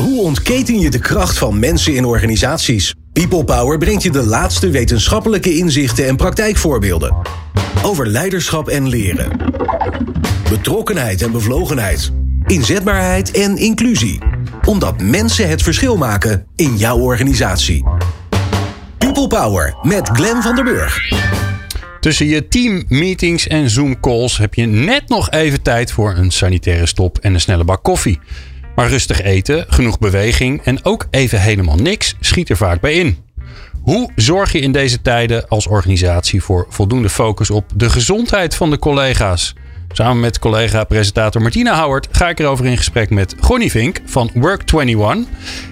Hoe ontketen je de kracht van mensen in organisaties? People Power brengt je de laatste wetenschappelijke inzichten en praktijkvoorbeelden. Over leiderschap en leren. Betrokkenheid en bevlogenheid. Inzetbaarheid en inclusie. Omdat mensen het verschil maken in jouw organisatie. People Power met Glenn van der Burg. Tussen je teammeetings en Zoom-calls heb je net nog even tijd voor een sanitaire stop en een snelle bak koffie. Maar rustig eten, genoeg beweging en ook even helemaal niks schiet er vaak bij in. Hoe zorg je in deze tijden als organisatie voor voldoende focus op de gezondheid van de collega's? Samen met collega-presentator Martina Howard ga ik erover in gesprek met Gonnie Vink van Work21.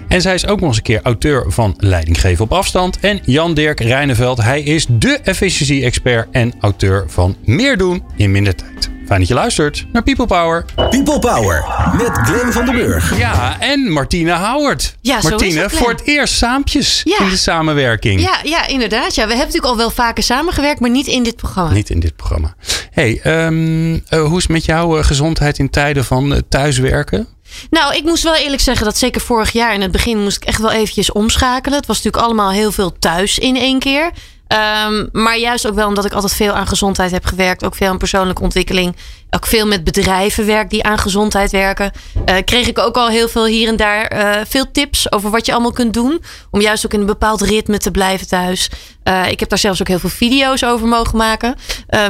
En zij is ook nog eens een keer auteur van Leiding geven op afstand. En Jan-Dirk Rijneveld, hij is de efficiency-expert en auteur van Meer doen in minder tijd. Fijn dat je luistert naar People Power. People Power met Glenn van den Burg. Ja, en Martina Howard. Ja, zo is Martine, het, voor het eerst saampjes Ja. in de samenwerking. Ja, ja, inderdaad. Ja, we hebben natuurlijk al wel vaker samengewerkt, maar niet in dit programma. Niet in dit programma. hey, ehm, eh, hoe is het met jouw eh, gezondheid in tijden van eh, thuiswerken? Nou, ik moest wel eerlijk zeggen dat zeker vorig jaar in het begin moest ik echt wel eventjes omschakelen. Het was natuurlijk allemaal heel veel thuis in één keer. Ehm, maar juist ook wel omdat ik altijd veel aan gezondheid heb gewerkt. Ook veel aan persoonlijke ontwikkeling. Ook veel met bedrijven werk die aan gezondheid werken. eh, kreeg ik ook al heel veel hier en daar eh, veel tips over wat je allemaal kunt doen. Om juist ook in een bepaald ritme te blijven thuis. Eh, ik heb daar zelfs ook heel veel video's over mogen maken.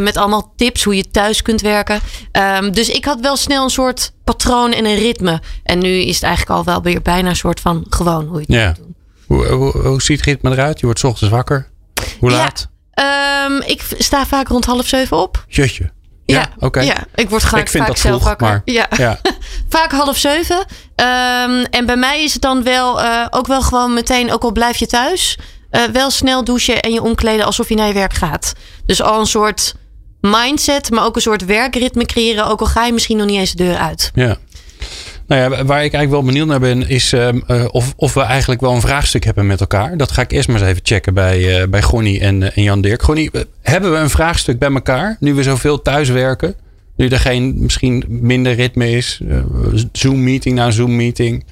met allemaal tips hoe je thuis kunt werken. Ehm, dus ik had wel snel een soort patroon en een ritme. En nu is het eigenlijk al wel weer bijna een soort van gewoon hoe je het Ja. moet doen. Hoe, hoe, hoe ziet het ritme eruit? Je wordt 's ochtends wakker. Hoe Ja. laat? Ehm, ik sta vaak rond half zeven op. Jutje. Ja, oké. ja, ik word gelijk Ik vind vaak dat zelf vroeg, wakker. maar- Ja. Ja. vaak half zeven. Ehm, en bij mij is het dan wel eh, ook wel gewoon meteen, ook al blijf je thuis, eh, wel snel douchen en je omkleden alsof je naar je werk gaat. Dus al een soort mindset, maar ook een soort werkritme creëren, ook al ga je misschien nog niet eens de deur uit. Ja. Nou ja, waar ik eigenlijk wel benieuwd naar ben, is ehm, eh, of, of we eigenlijk wel een vraagstuk hebben met elkaar. Dat ga ik eerst maar eens even checken bij, eh bij en, eh, en Jan Dirk. Gonnie, hebben we een vraagstuk bij elkaar nu we zoveel thuiswerken? Nu er geen misschien minder ritme is, Zoom-meeting na Zoom-meeting.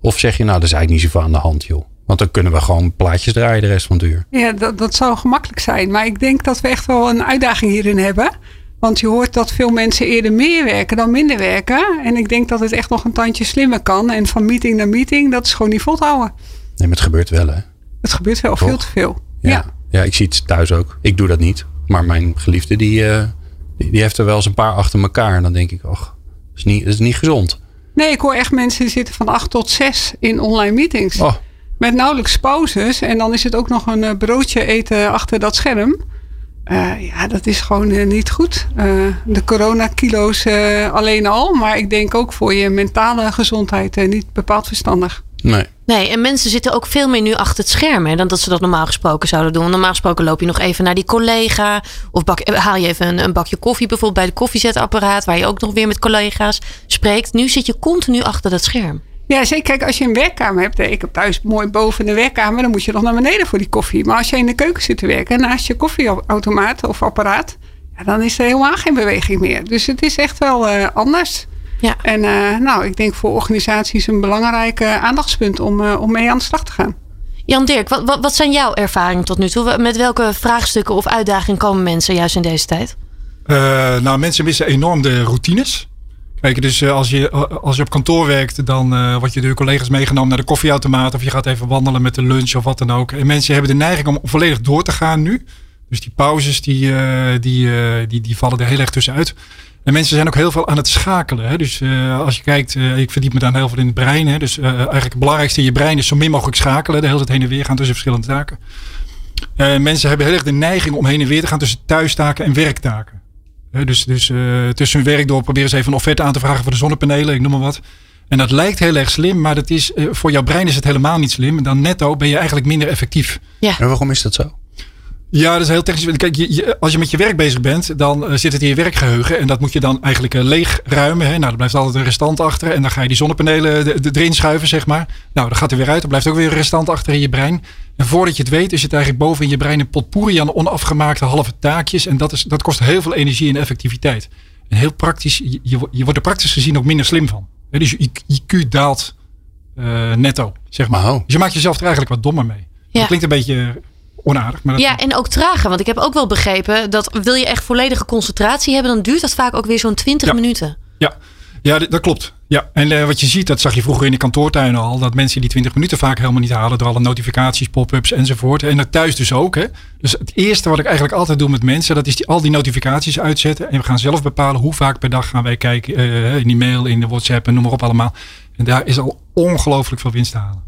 Of zeg je, nou, er is eigenlijk niet zoveel aan de hand, joh. Want dan kunnen we gewoon plaatjes draaien de rest van het uur. Ja, dat, dat zou gemakkelijk zijn. Maar ik denk dat we echt wel een uitdaging hierin hebben. Want je hoort dat veel mensen eerder meer werken dan minder werken. En ik denk dat het echt nog een tandje slimmer kan. En van meeting naar meeting, dat is gewoon niet vol te houden. Nee, maar het gebeurt wel, hè? Het gebeurt wel Toch? veel te veel. Ja. Ja. ja. ik zie het thuis ook. Ik doe dat niet. Maar mijn geliefde, die, eh, die, die heeft er wel eens een paar achter elkaar. En dan denk ik, ach, dat is niet, dat is niet gezond. Nee, ik hoor echt mensen die zitten van 8 tot 6 in online meetings. Oh, Met nauwelijks pauzes. En dan is het ook nog een eh, broodje eten achter dat scherm. Eh, ja, dat is gewoon eh, niet goed. Eh, de coronakilo's eh alleen al. Maar ik denk ook voor je mentale gezondheid eh, niet bepaald verstandig. nee. Nee, en mensen zitten ook veel meer nu achter het scherm hè, dan dat ze dat normaal gesproken zouden doen. Normaal gesproken loop je nog even naar die collega. Of bak, haal je even een, een bakje koffie bijvoorbeeld bij de koffiezetapparaat. Waar je ook nog weer met collega's spreekt. Nu zit je continu achter dat scherm. Ja, zeker. Kijk, als je een werkkamer hebt. Ik heb thuis mooi boven de werkkamer. Dan moet je nog naar beneden voor die koffie. Maar als je in de keuken zit te werken. Naast je koffieautomaat of apparaat. Ja, dan is er helemaal geen beweging meer. Dus het is echt wel eh, anders. Ja. En eh, nou, ik denk voor organisaties een belangrijk eh, aandachtspunt om, eh, om mee aan de slag te gaan. Jan Dirk, wat, wat, wat zijn jouw ervaringen tot nu toe? Met welke vraagstukken of uitdagingen komen mensen juist in deze tijd? Eh, nou, mensen missen enorm de routines. Kijk, dus eh, als, je, als je op kantoor werkt, dan eh word je door collega's meegenomen naar de koffieautomaat. Of je gaat even wandelen met de lunch of wat dan ook. En mensen hebben de neiging om volledig door te gaan nu. Dus die pauzes, die, eh, die, eh, die, die vallen er heel erg tussenuit. En mensen zijn ook heel veel aan het schakelen. Hè? Dus eh, als je kijkt, eh, ik verdiep me dan heel veel in het brein. Hè? Dus eh, eigenlijk het belangrijkste in je brein is zo min mogelijk schakelen. De hele tijd heen en weer gaan tussen verschillende taken. Eh, mensen hebben heel erg de neiging om heen en weer te gaan tussen thuistaken en werktaken. Dus dus eh, tussen hun werk door proberen ze even een offerte aan te vragen voor de zonnepanelen, ik noem maar wat. En dat lijkt heel erg slim, maar dat is, eh, voor jouw brein is het helemaal niet slim. En dan netto ben je eigenlijk minder effectief. En waarom is dat zo? Ja, dat is heel technisch. Kijk, je, je- als je met je werk bezig bent, dan eh, zit het in je werkgeheugen. En dat moet je dan eigenlijk eh, leeg ruimen. Hè? Nou, er blijft altijd een restant achter. En dan ga je die zonnepanelen de- de- erin schuiven, zeg maar. Nou, dan gaat er weer uit. Er blijft ook weer een restant achter in je brein. En voordat je het weet, is het eigenlijk boven in je brein een potpourri aan onafgemaakte halve taakjes. En dat, is, dat kost heel veel energie en effectiviteit. En heel praktisch, je, je, je wordt er praktisch gezien ook minder slim van. Hè, Dus je IQ daalt eh, netto, zeg maar. Dus je maakt jezelf er eigenlijk wat dommer mee. Ja. Dat klinkt een beetje onaardig. Maar dat, Ja, en ook trager. Want ik heb ook wel begrepen dat wil je echt volledige concentratie hebben, dan duurt dat vaak ook weer zo'n 20 Ja. minuten. Ja, ja dat klopt. Ja, en eh, wat je ziet, dat zag je vroeger in de kantoortuinen al, dat mensen die 20 minuten vaak helemaal niet halen door alle notificaties, pop-ups enzovoort. En dat thuis dus ook. Hè. Dus het eerste wat ik eigenlijk altijd doe met mensen, dat is die, al die notificaties uitzetten. En we gaan zelf bepalen hoe vaak per dag gaan wij kijken eh, in die mail, in de WhatsApp en noem maar op allemaal. En daar is al ongelooflijk veel winst te halen.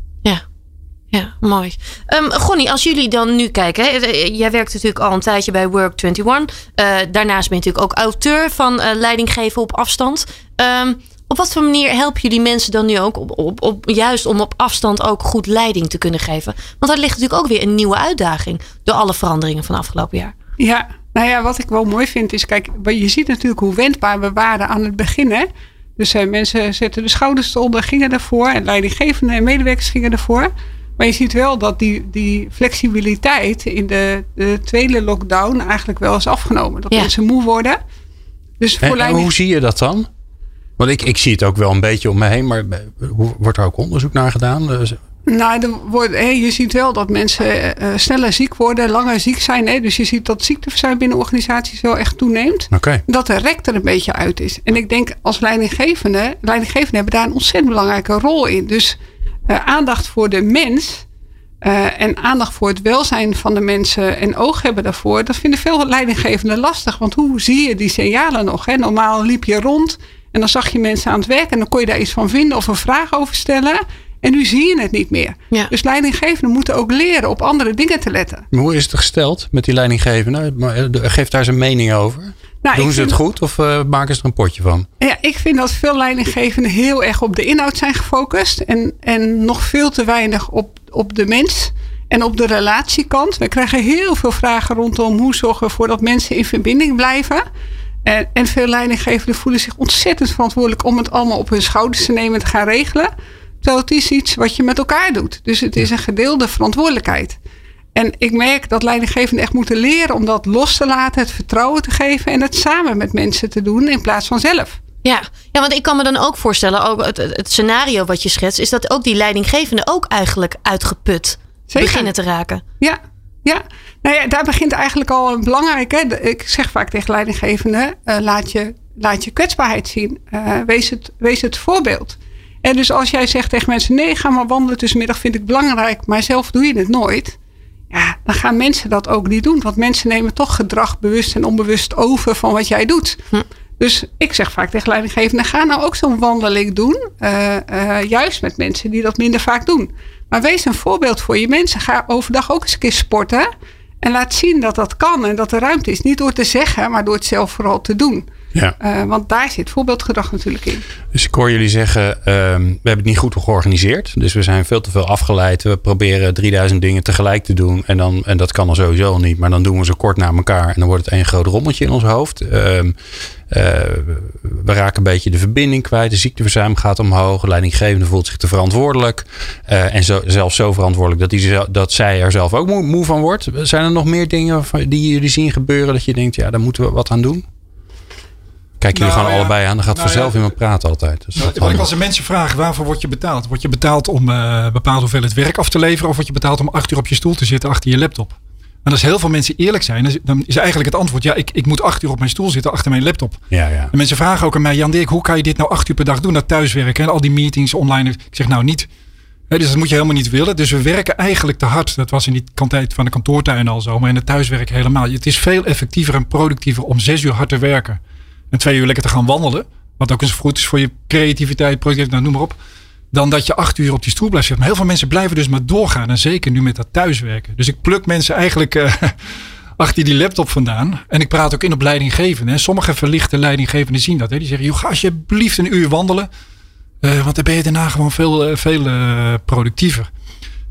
Ja. Mooi. Ehm Gonnie, als jullie dan nu kijken. Hè, eh, jij werkt natuurlijk al een tijdje bij Work21. Eh, daarnaast ben je natuurlijk ook auteur van eh, leiding geven op afstand. Ehm, op wat voor manier helpen jullie mensen dan nu ook op, op, juist om op afstand ook goed leiding te kunnen geven? Want daar ligt natuurlijk ook weer een nieuwe uitdaging door alle veranderingen van afgelopen jaar. Ja, nou ja, wat ik wel mooi vind is, kijk, je ziet natuurlijk hoe wendbaar we waren aan het begin. Hè? Dus mensen zetten de schouders eronder, gingen ervoor. En leidinggevenden en medewerkers gingen ervoor. Maar je ziet wel dat die, die flexibiliteit in de, de tweede lockdown eigenlijk wel is afgenomen. Dat Ja. mensen moe worden. Dus voor En, hoe zie je dat dan? Want ik, ik zie het ook wel een beetje om me heen, maar eh, hoe- wordt er ook onderzoek naar gedaan? Dus- Nou, er wordt, hè, je ziet wel dat mensen eh, sneller ziek worden, langer ziek zijn. Hè? Dus je ziet dat ziekteverzuim binnen organisaties wel echt toeneemt. Oké. Dat de rek er een beetje uit is. En ik denk als leidinggevende, leidinggevenden hebben daar een ontzettend belangrijke rol in. Dus eh, aandacht voor de mens eh, en aandacht voor het welzijn van de mensen en oog hebben daarvoor. Dat vinden veel leidinggevenden lastig. Want hoe zie je die signalen nog? Hè? Normaal liep je rond en dan zag je mensen aan het werk en dan kon je daar iets van vinden of een vraag over stellen. En nu zie je het niet meer. Ja. Dus leidinggevenden moeten ook leren op andere dingen te letten. Maar Hoe is het gesteld met die leidinggevende? Maar, eh, Geef daar zijn mening over. Nou, Doen ze het goed of eh, maken ze er een potje van? Ja, ik vind dat veel leidinggevenden heel erg op de inhoud zijn gefocust. En, en nog veel te weinig op, op de mens en op de relatiekant. We krijgen heel veel vragen rondom hoe zorgen we ervoor dat mensen in verbinding blijven. En, en veel leidinggevenden voelen zich ontzettend verantwoordelijk om het allemaal op hun schouders te nemen en te gaan regelen. Terwijl het is iets wat je met elkaar doet. Dus het is een gedeelde verantwoordelijkheid. En ik merk dat leidinggevenden echt moeten leren om dat los te laten, het vertrouwen te geven en het samen met mensen te doen in plaats van zelf. Ja. ja, want ik kan me dan ook voorstellen, ook het, het scenario wat je schetst, is dat ook die leidinggevenden ook eigenlijk uitgeput Zeker. beginnen te raken. Ja, ja. Nou ja, daar begint eigenlijk al een belangrijke. Ik zeg vaak tegen leidinggevenden: eh, laat, je, laat je kwetsbaarheid zien. Eh, wees, het, wees het voorbeeld. En dus als jij zegt tegen mensen: nee, ga maar wandelen tussenmiddag, vind ik belangrijk, maar zelf doe je het nooit. Ja, dan gaan mensen dat ook niet doen. Want mensen nemen toch gedrag bewust en onbewust over van wat jij doet. Dus ik zeg vaak tegen leidinggevenden: ga nou ook zo'n wandeling doen. eh, eh, juist met mensen die dat minder vaak doen. Maar wees een voorbeeld voor je mensen. Ga overdag ook eens een keer sporten. En laat zien dat dat kan en dat er ruimte is. Niet door te zeggen, maar door het zelf vooral te doen. Ja. Eh, want daar zit voorbeeldgedrag natuurlijk in. Dus ik hoor jullie zeggen, ehm, we hebben het niet goed georganiseerd. Dus we zijn veel te veel afgeleid. We proberen 3000 dingen tegelijk te doen. En, dan, en dat kan dan sowieso niet. Maar dan doen we ze kort na elkaar. En dan wordt het één groot rommeltje in ons hoofd. Ehm, eh, we raken een beetje de verbinding kwijt. De ziekteverzuim gaat omhoog. De leidinggevende voelt zich te verantwoordelijk. Eh, en zo, zelfs zo verantwoordelijk dat, die, dat zij er zelf ook moe, moe van wordt. Zijn er nog meer dingen die jullie zien gebeuren dat je denkt, ja, daar moeten we wat aan doen? Kijk jullie Nou, gewoon ja. allebei aan. Dan gaat Nou, vanzelf ja. iemand praten altijd. Dus dat Wat ik als de mensen vraag, waarvoor word je betaald? Word je betaald om eh bepaalde hoeveelheid werk af te leveren? Of word je betaald om acht uur op je stoel te zitten achter je laptop? En als heel veel mensen eerlijk zijn, dan is- eigenlijk het antwoord... ja, ik, ik moet acht uur op mijn stoel zitten achter mijn laptop. Ja, ja. En mensen vragen ook aan mij, Jan Dirk, hoe kan je dit nou acht uur per dag doen? Dat thuiswerken en al die meetings online. Ik zeg nou niet. Dus dat moet je helemaal niet willen. Dus we werken eigenlijk te hard. Dat was in die tijd van de kantoortuin al zo. Maar in het thuiswerk helemaal. Het is veel effectiever en productiever om zes uur hard te werken. En twee uur lekker te gaan wandelen. Wat ook eens goed is voor je creativiteit, productiviteit, nou, noem maar op. Dan dat je acht uur op die stoel blijft zitten. Maar heel veel mensen blijven dus maar doorgaan. En zeker nu met dat thuiswerken. Dus ik pluk mensen eigenlijk eh, achter die laptop vandaan. En ik praat ook in op leidinggevenden. Sommige verlichte leidinggevenden zien dat. Hè. Die zeggen, joh, ga alsjeblieft een uur wandelen. Eh, want dan ben je daarna gewoon veel, eh, veel productiever.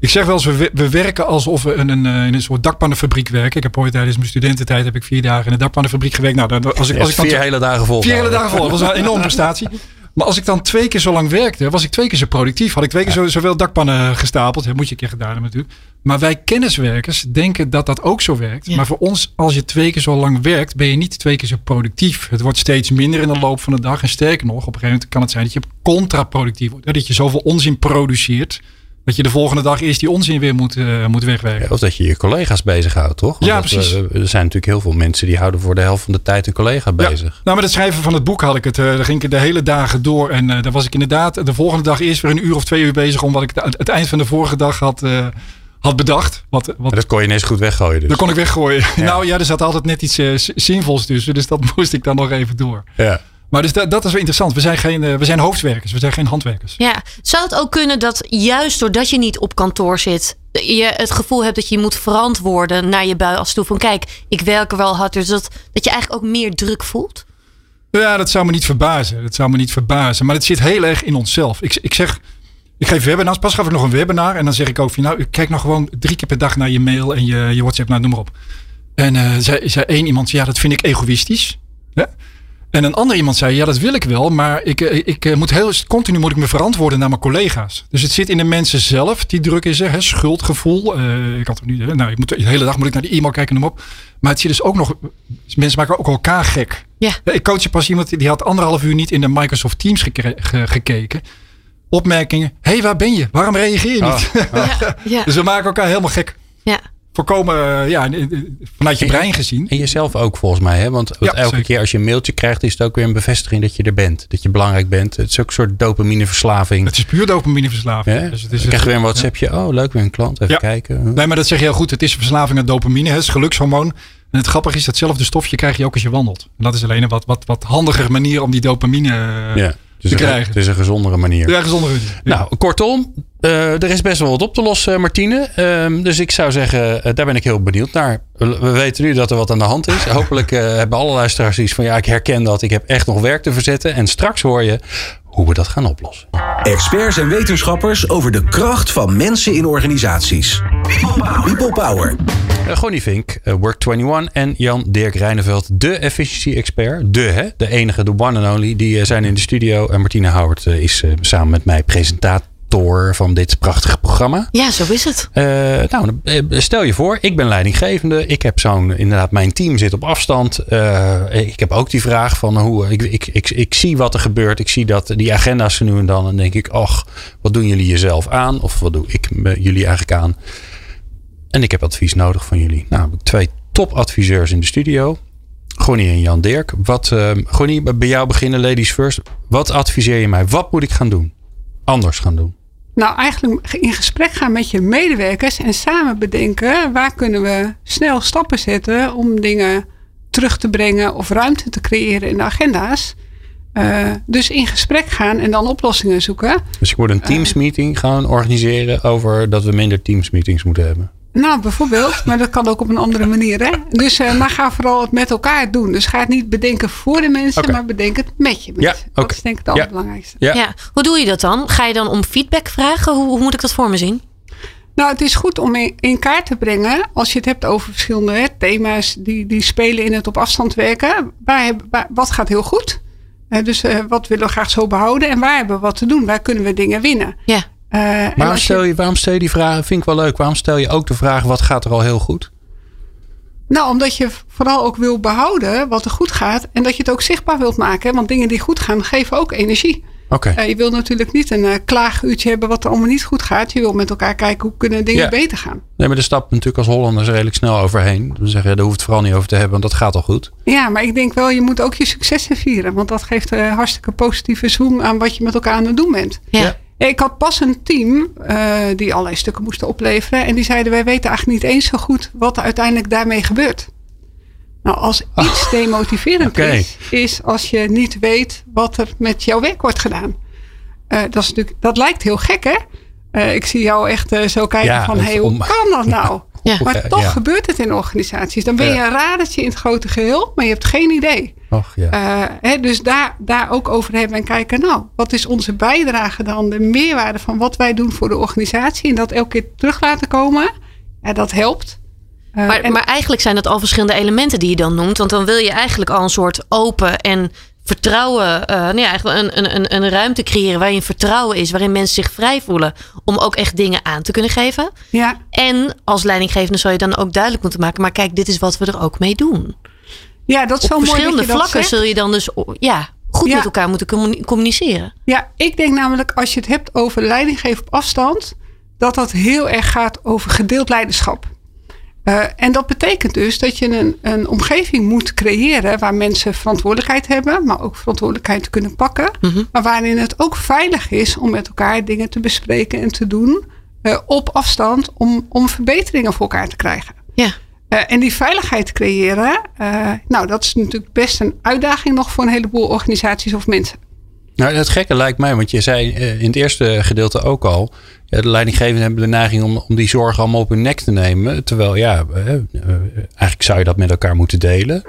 Ik zeg wel eens, we, we werken alsof we in een, eh, in een soort dakpannenfabriek werken. Ik heb ooit tijdens mijn studententijd heb ik vier dagen in een dakpannenfabriek gewerkt. Nou, dan- als ik, als ik dan vier hele dagen vol. Vier hele dagen vol. Dat was een enorme prestatie. Maar als ik dan twee keer zo lang werkte, was ik twee keer zo productief. Had ik twee keer zo, zoveel dakpannen gestapeld. Dat moet je een keer gedaan hebben natuurlijk. Maar wij kenniswerkers denken dat dat ook zo werkt. Ja. Maar voor ons, als je twee keer zo lang werkt, ben je niet twee keer zo productief. Het wordt steeds minder in de loop van de dag. En sterker nog, op een gegeven moment kan het zijn dat je contraproductief wordt. Dat je zoveel onzin produceert. Dat je de volgende dag eerst die onzin weer moet, eh, moet wegwerken. Ja, Of dat je je collega's bezighoudt, toch? Want Ja, precies. eh, er zijn natuurlijk heel veel mensen die houden voor de helft van de tijd een collega Ja. bezig. Nou, met het schrijven van het boek had ik het. eh daar ging ik de hele dagen door. En eh daar was ik inderdaad de volgende dag eerst weer een uur of twee uur bezig. Om wat ik het eind van de vorige dag had, had bedacht. Wat, wat, dat kon je ineens goed weggooien dus. dat kon ik weggooien. Ja. Nou ja, er zat altijd net iets zinvols tussen. Dus dat moest ik dan nog even door. Ja. Maar dus dat, dat is wel interessant. We zijn, geen, eh, we zijn hoofdwerkers. We zijn geen handwerkers. Ja, zou het ook kunnen dat juist doordat je niet op kantoor zit, je het gevoel hebt dat je je moet verantwoorden naar je buis toe van kijk, ik werk er wel hard, dus dat, dat je eigenlijk ook meer druk voelt? Ja, dat zou me niet verbazen. Dat zou me niet verbazen. Maar het zit heel erg in onszelf. Ik, ik zeg, ik geef webinars. Pas gaf ik nog een webinar. En dan zeg ik ook van, nou, kijk nou gewoon drie keer per dag naar je mail en je, je WhatsApp, nou, noem maar op. En eh zei, zei één iemand, ja, dat vind ik egoïstisch. Ja? En een ander iemand zei, ja, dat wil ik wel. Maar ik, eh, ik eh, moet heel, continu moet ik me verantwoorden naar mijn collega's. Dus het zit in de mensen zelf, die druk is er. Hè, schuldgevoel. Eh, ik had nu, nou, ik moet, de hele dag moet ik naar die e-mail kijken, noem op. Maar het zit dus ook nog, mensen maken ook elkaar gek. Ja. Ik coach pas iemand die had anderhalf uur niet in de Microsoft Teams ge- gekeken. Opmerkingen. Hé, hey, waar ben je? Waarom reageer je niet? Ja, ja, dus we maken elkaar helemaal gek. ja. Voorkomen, eh, ja, vanuit je brein gezien. En jezelf ook volgens mij. Hè? Want Ja, elke zeker. keer als je een mailtje krijgt, is het ook weer een bevestiging dat je er bent. Dat je belangrijk bent. Het is ook een soort dopamineverslaving. Het is puur dopamineverslaving. Ja? Dus het is Dan krijg je weer een WhatsAppje. Oh, leuk, weer een klant. Even Ja. kijken. Nee, maar dat zeg je heel goed. Het is verslaving aan dopamine. Het is gelukshormoon. En het grappige is, datzelfde stofje krijg je ook als je wandelt. En dat is alleen een wat, wat, wat handiger manier om die dopamine eh, Ja. Te krijgen. het is een gezondere manier. Ja, gezonder. Nou, kortom, er is best wel wat op te lossen, Martine. Ehm, dus ik zou zeggen, eh, daar ben ik heel benieuwd naar. We we weten nu dat er wat aan de hand is. Hopelijk eh, hebben alle luisteraars iets van... ja, ik herken dat, ik heb echt nog werk te verzetten. En straks hoor je hoe we dat gaan oplossen. Experts en wetenschappers over de kracht van mensen in organisaties. People Power. Uh, Gonnie Vink, eh, Work21 en Jan Dirk Reineveld, de efficiency-expert. De, hè? De enige, de one and only. Die eh, zijn in de studio. En Martine Howard eh, is eh, samen met mij presentator van dit prachtige programma. ja, zo is het. Eh, nou, eh, stel je voor, ik ben leidinggevende. Ik heb zo'n, inderdaad, mijn team zit op afstand. Eh, ik heb ook die vraag van hoe, ik, ik, ik, ik zie wat er gebeurt. Ik zie dat die agenda's nu en dan. En denk ik, ach, wat doen jullie jezelf aan? Of wat doe ik jullie eigenlijk aan? En ik heb advies nodig van jullie. Nou, twee topadviseurs in de studio. Gonnie en Jan Dirk. Wat, Gonnie, bij jou beginnen, ladies first. Wat adviseer je mij? Wat moet ik gaan doen? Anders gaan doen? Nou, eigenlijk in gesprek gaan met je medewerkers en samen bedenken waar kunnen we snel stappen zetten om dingen terug te brengen of ruimte te creëren in de agenda's. Eh, dus in gesprek gaan en dan oplossingen zoeken. Dus ik moet een Teams meeting gaan organiseren over dat we minder Teams meetings moeten hebben. Nou, bijvoorbeeld, maar dat kan ook op een andere manier. Hè? Dus, eh, maar ga vooral het met elkaar doen. Dus ga het niet bedenken voor de mensen, maar bedenk het met je mensen. Ja, Dat oké. is denk ik het Ja. allerbelangrijkste. Ja. Ja. Hoe doe je dat dan? Ga je dan om feedback vragen? Hoe, hoe moet ik dat voor me zien? Nou, het is goed om in, in kaart te brengen, als je het hebt over verschillende hè, thema's die, die spelen in het op afstand werken. Waar, wat gaat heel goed? Dus eh, wat willen we graag zo behouden en waar hebben we wat te doen? Waar kunnen we dingen winnen? Ja. Eh, Waarom je- stel, je, waarom stel je die vragen? Vind ik wel leuk. Waarom stel je ook de vraag: wat gaat er al heel goed? Nou, omdat je vooral ook wil behouden wat er goed gaat. En dat je het ook zichtbaar wilt maken. Want dingen die goed gaan, geven ook energie. Oké. Eh, je wilt natuurlijk niet een eh, klaaguurtje hebben wat er allemaal niet goed gaat. Je wilt met elkaar kijken hoe kunnen dingen Ja. beter gaan. Nee, maar daar stappen we natuurlijk als Hollanders redelijk snel overheen. We zeggen, daar hoeft het vooral niet over te hebben, want dat gaat al goed. Ja, maar ik denk wel, je moet ook je successen vieren. Want dat geeft een hartstikke positieve zoom aan wat je met elkaar aan het doen bent. Ja. Ja. Ik had pas een team eh, die allerlei stukken moesten opleveren. En die zeiden, wij weten eigenlijk niet eens zo goed wat er uiteindelijk daarmee gebeurt. Nou, als iets demotiverend oké. is, is als je niet weet wat er met jouw werk wordt gedaan. Eh, dat, is natuurlijk, dat lijkt heel gek, hè? Eh, ik zie jou echt zo kijken Ja, van, hé, hoe om- kan dat nou? Ja. Maar Ja, toch ja. gebeurt het in organisaties. Dan ben je Ja. een radertje in het grote geheel, maar je hebt geen idee. Och ja. Eh, hè, dus daar, daar ook over hebben en kijken, nou, wat is onze bijdrage dan? De meerwaarde van wat wij doen voor de organisatie. En dat elke keer terug laten komen. Ja, dat helpt. Eh, Maar, en- maar eigenlijk zijn dat al verschillende elementen die je dan noemt. Want dan wil je eigenlijk al een soort open en vertrouwen, uh, nou ja, eigenlijk een, een, een, een ruimte creëren waarin vertrouwen is, waarin mensen zich vrij voelen om ook echt dingen aan te kunnen geven. Ja. En als leidinggevende zou je dan ook duidelijk moeten maken, maar kijk, dit is wat we er ook mee doen. Ja, dat is Op zo mooi. dat verschillende vlakken zul je dan dus ja, goed Ja. met elkaar moeten commu- communiceren. Ja, ik denk namelijk als je het hebt over leidinggeven op afstand, dat dat heel erg gaat over gedeeld leiderschap. Eh, en dat betekent dus dat je een, een omgeving moet creëren waar mensen verantwoordelijkheid hebben, maar ook verantwoordelijkheid kunnen pakken. Mhm. Maar waarin het ook veilig is om met elkaar dingen te bespreken en te doen eh, op afstand om, om verbeteringen voor elkaar te krijgen. Ja. Eh, en die veiligheid creëren, nou dat is natuurlijk best een uitdaging nog voor een heleboel organisaties of mensen. Nou, het gekke lijkt mij, want je zei eh, in het eerste gedeelte ook al. Ja, de leidinggevenden hebben de neiging om, om die zorgen allemaal op hun nek te nemen. Terwijl, ja, eh, eh, eigenlijk zou je dat met elkaar moeten delen.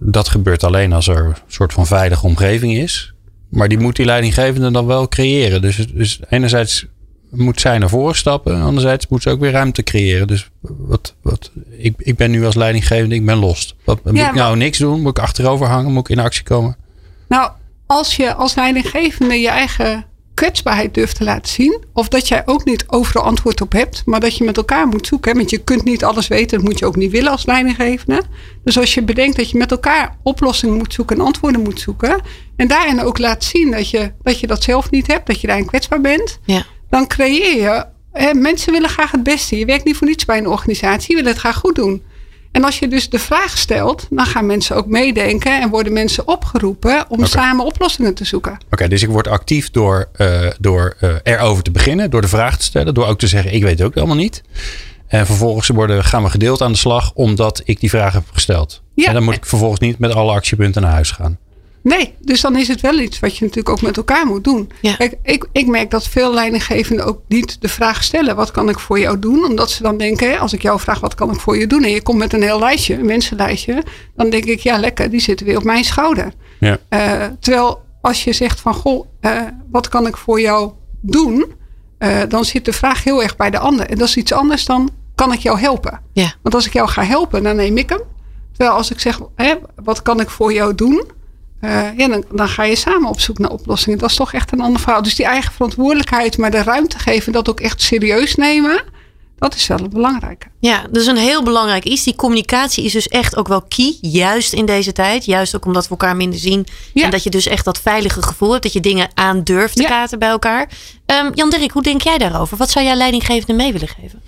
Dat gebeurt alleen als er een soort van veilige omgeving is. Maar die moet die leidinggevende dan wel creëren. Dus, dus enerzijds moet zij naar voren stappen. Anderzijds moet ze ook weer ruimte creëren. Dus wat, wat, ik, ik ben nu als leidinggevende, ik ben lost. Wat, moet Ja, ik nou maar- niks doen? Moet ik achterover hangen? Moet ik in actie komen? Nou, als je als leidinggevende je eigen kwetsbaarheid durft te laten zien. Of dat jij ook niet overal antwoord op hebt. Maar dat je met elkaar moet zoeken. Want je kunt niet alles weten. Dat moet je ook niet willen als leidinggevende. Dus als je bedenkt dat je met elkaar oplossingen moet zoeken. En antwoorden moet zoeken. En daarin ook laat zien dat je dat, je dat zelf niet hebt. Dat je daarin kwetsbaar bent. Ja. Dan creëer je. Hè, mensen willen graag het beste. Je werkt niet voor niets bij een organisatie. Je wil het graag goed doen. En als je dus de vraag stelt, dan gaan mensen ook meedenken en worden mensen opgeroepen om samen oplossingen te zoeken. Oké, dus ik word actief door, eh, door eh, erover te beginnen, door de vraag te stellen, door ook te zeggen: ik weet het ook helemaal niet. En vervolgens worden, gaan we gedeeld aan de slag omdat ik die vraag heb gesteld. Ja. En dan moet ik vervolgens niet met alle actiepunten naar huis gaan. Nee, dus dan is het wel iets wat je natuurlijk ook met elkaar moet doen. Ja. Kijk, ik, ik merk dat veel leidinggevenden ook niet de vraag stellen: wat kan ik voor jou doen? Omdat ze dan denken: hè, als ik jou vraag wat kan ik voor je doen, en je komt met een heel lijstje, een mensenlijstje, dan denk ik: ja, lekker, die zitten weer op mijn schouder. Ja. Eh, terwijl als je zegt van goh, eh, wat kan ik voor jou doen? Eh, dan zit de vraag heel erg bij de ander. En dat is iets anders dan kan ik jou helpen? Ja. Want als ik jou ga helpen, dan neem ik hem. Terwijl als ik zeg, hè, wat kan ik voor jou doen? Eh, ja, dan, dan ga je samen op zoek naar oplossingen. Dat is toch echt een ander verhaal. Dus die eigen verantwoordelijkheid, maar de ruimte geven, dat ook echt serieus nemen, dat is wel het belangrijke. Ja, dus een heel belangrijk iets. Die communicatie is dus echt ook wel key. Juist in deze tijd. Juist ook omdat we elkaar minder zien. Ja. En dat je dus echt dat veilige gevoel hebt. Dat je dingen aan durft te Ja. kaarten bij elkaar. Ehm, Jan Dirk, hoe denk jij daarover? Wat zou jij leidinggevende mee willen geven?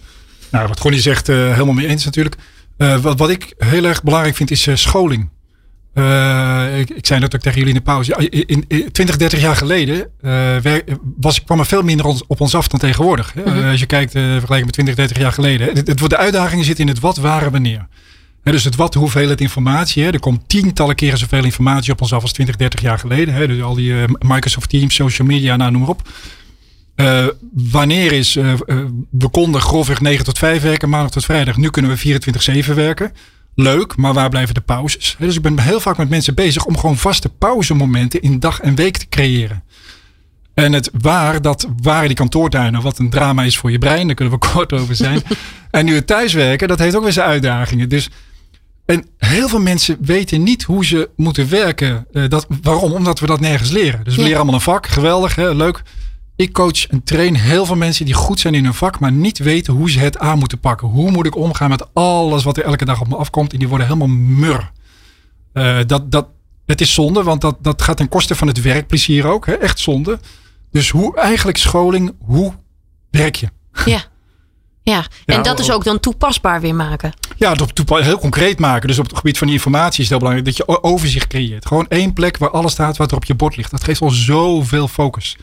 Nou, wat Ronnie zegt, eh, helemaal mee eens natuurlijk. Eh, wat, wat ik heel erg belangrijk vind, is eh, scholing. Eh, ik, ik zei dat ook tegen jullie in de pauze. In, in 20, 30 jaar geleden wer- was, kwam er veel minder ons, op ons af dan tegenwoordig. hè. Eh, als je kijkt, vergelijking met 20, 30 jaar geleden. Het, het, de uitdagingen zitten in het wat, waar en wanneer. Dus het wat, de hoeveelheid informatie. Hè. Er komt tientallen keren zoveel informatie op ons af als 20, 30 jaar geleden. Dus al die Microsoft Teams, social media, nou, noem maar op. Wanneer is, we konden grofweg 9 tot 5 werken, maandag tot vrijdag. Nu kunnen we 24-7 werken. Leuk, maar waar blijven de pauzes? Dus ik ben heel vaak met mensen bezig om gewoon vaste pauzemomenten in dag en week te creëren. En het waar, dat waren die kantoortuinen, wat een drama is voor je brein, daar kunnen we kort over zijn. en nu het thuiswerken, dat heeft ook weer zijn uitdagingen. Dus en heel veel mensen weten niet hoe ze moeten werken. Eh, dat, waarom? Omdat we dat nergens leren. Dus we Ja. leren allemaal een vak. Geweldig, hè? leuk. Ik coach en train heel veel mensen die goed zijn in hun vak, maar niet weten hoe ze het aan moeten pakken. Hoe moet ik omgaan met alles wat er elke dag op me afkomt? En die worden helemaal mur. Eh, dat, dat, het is zonde, want dat, dat gaat ten koste van het werkplezier ook. Hè? Echt zonde. Dus hoe eigenlijk scholing, hoe werk je? Ja. Ja, en Ja, dat is ook dan toepasbaar weer maken. Ja, dat heel concreet maken. Dus op het gebied van die informatie is het heel belangrijk dat je overzicht creëert. Gewoon één plek waar alles staat wat er op je bord ligt. Dat geeft al zoveel focus.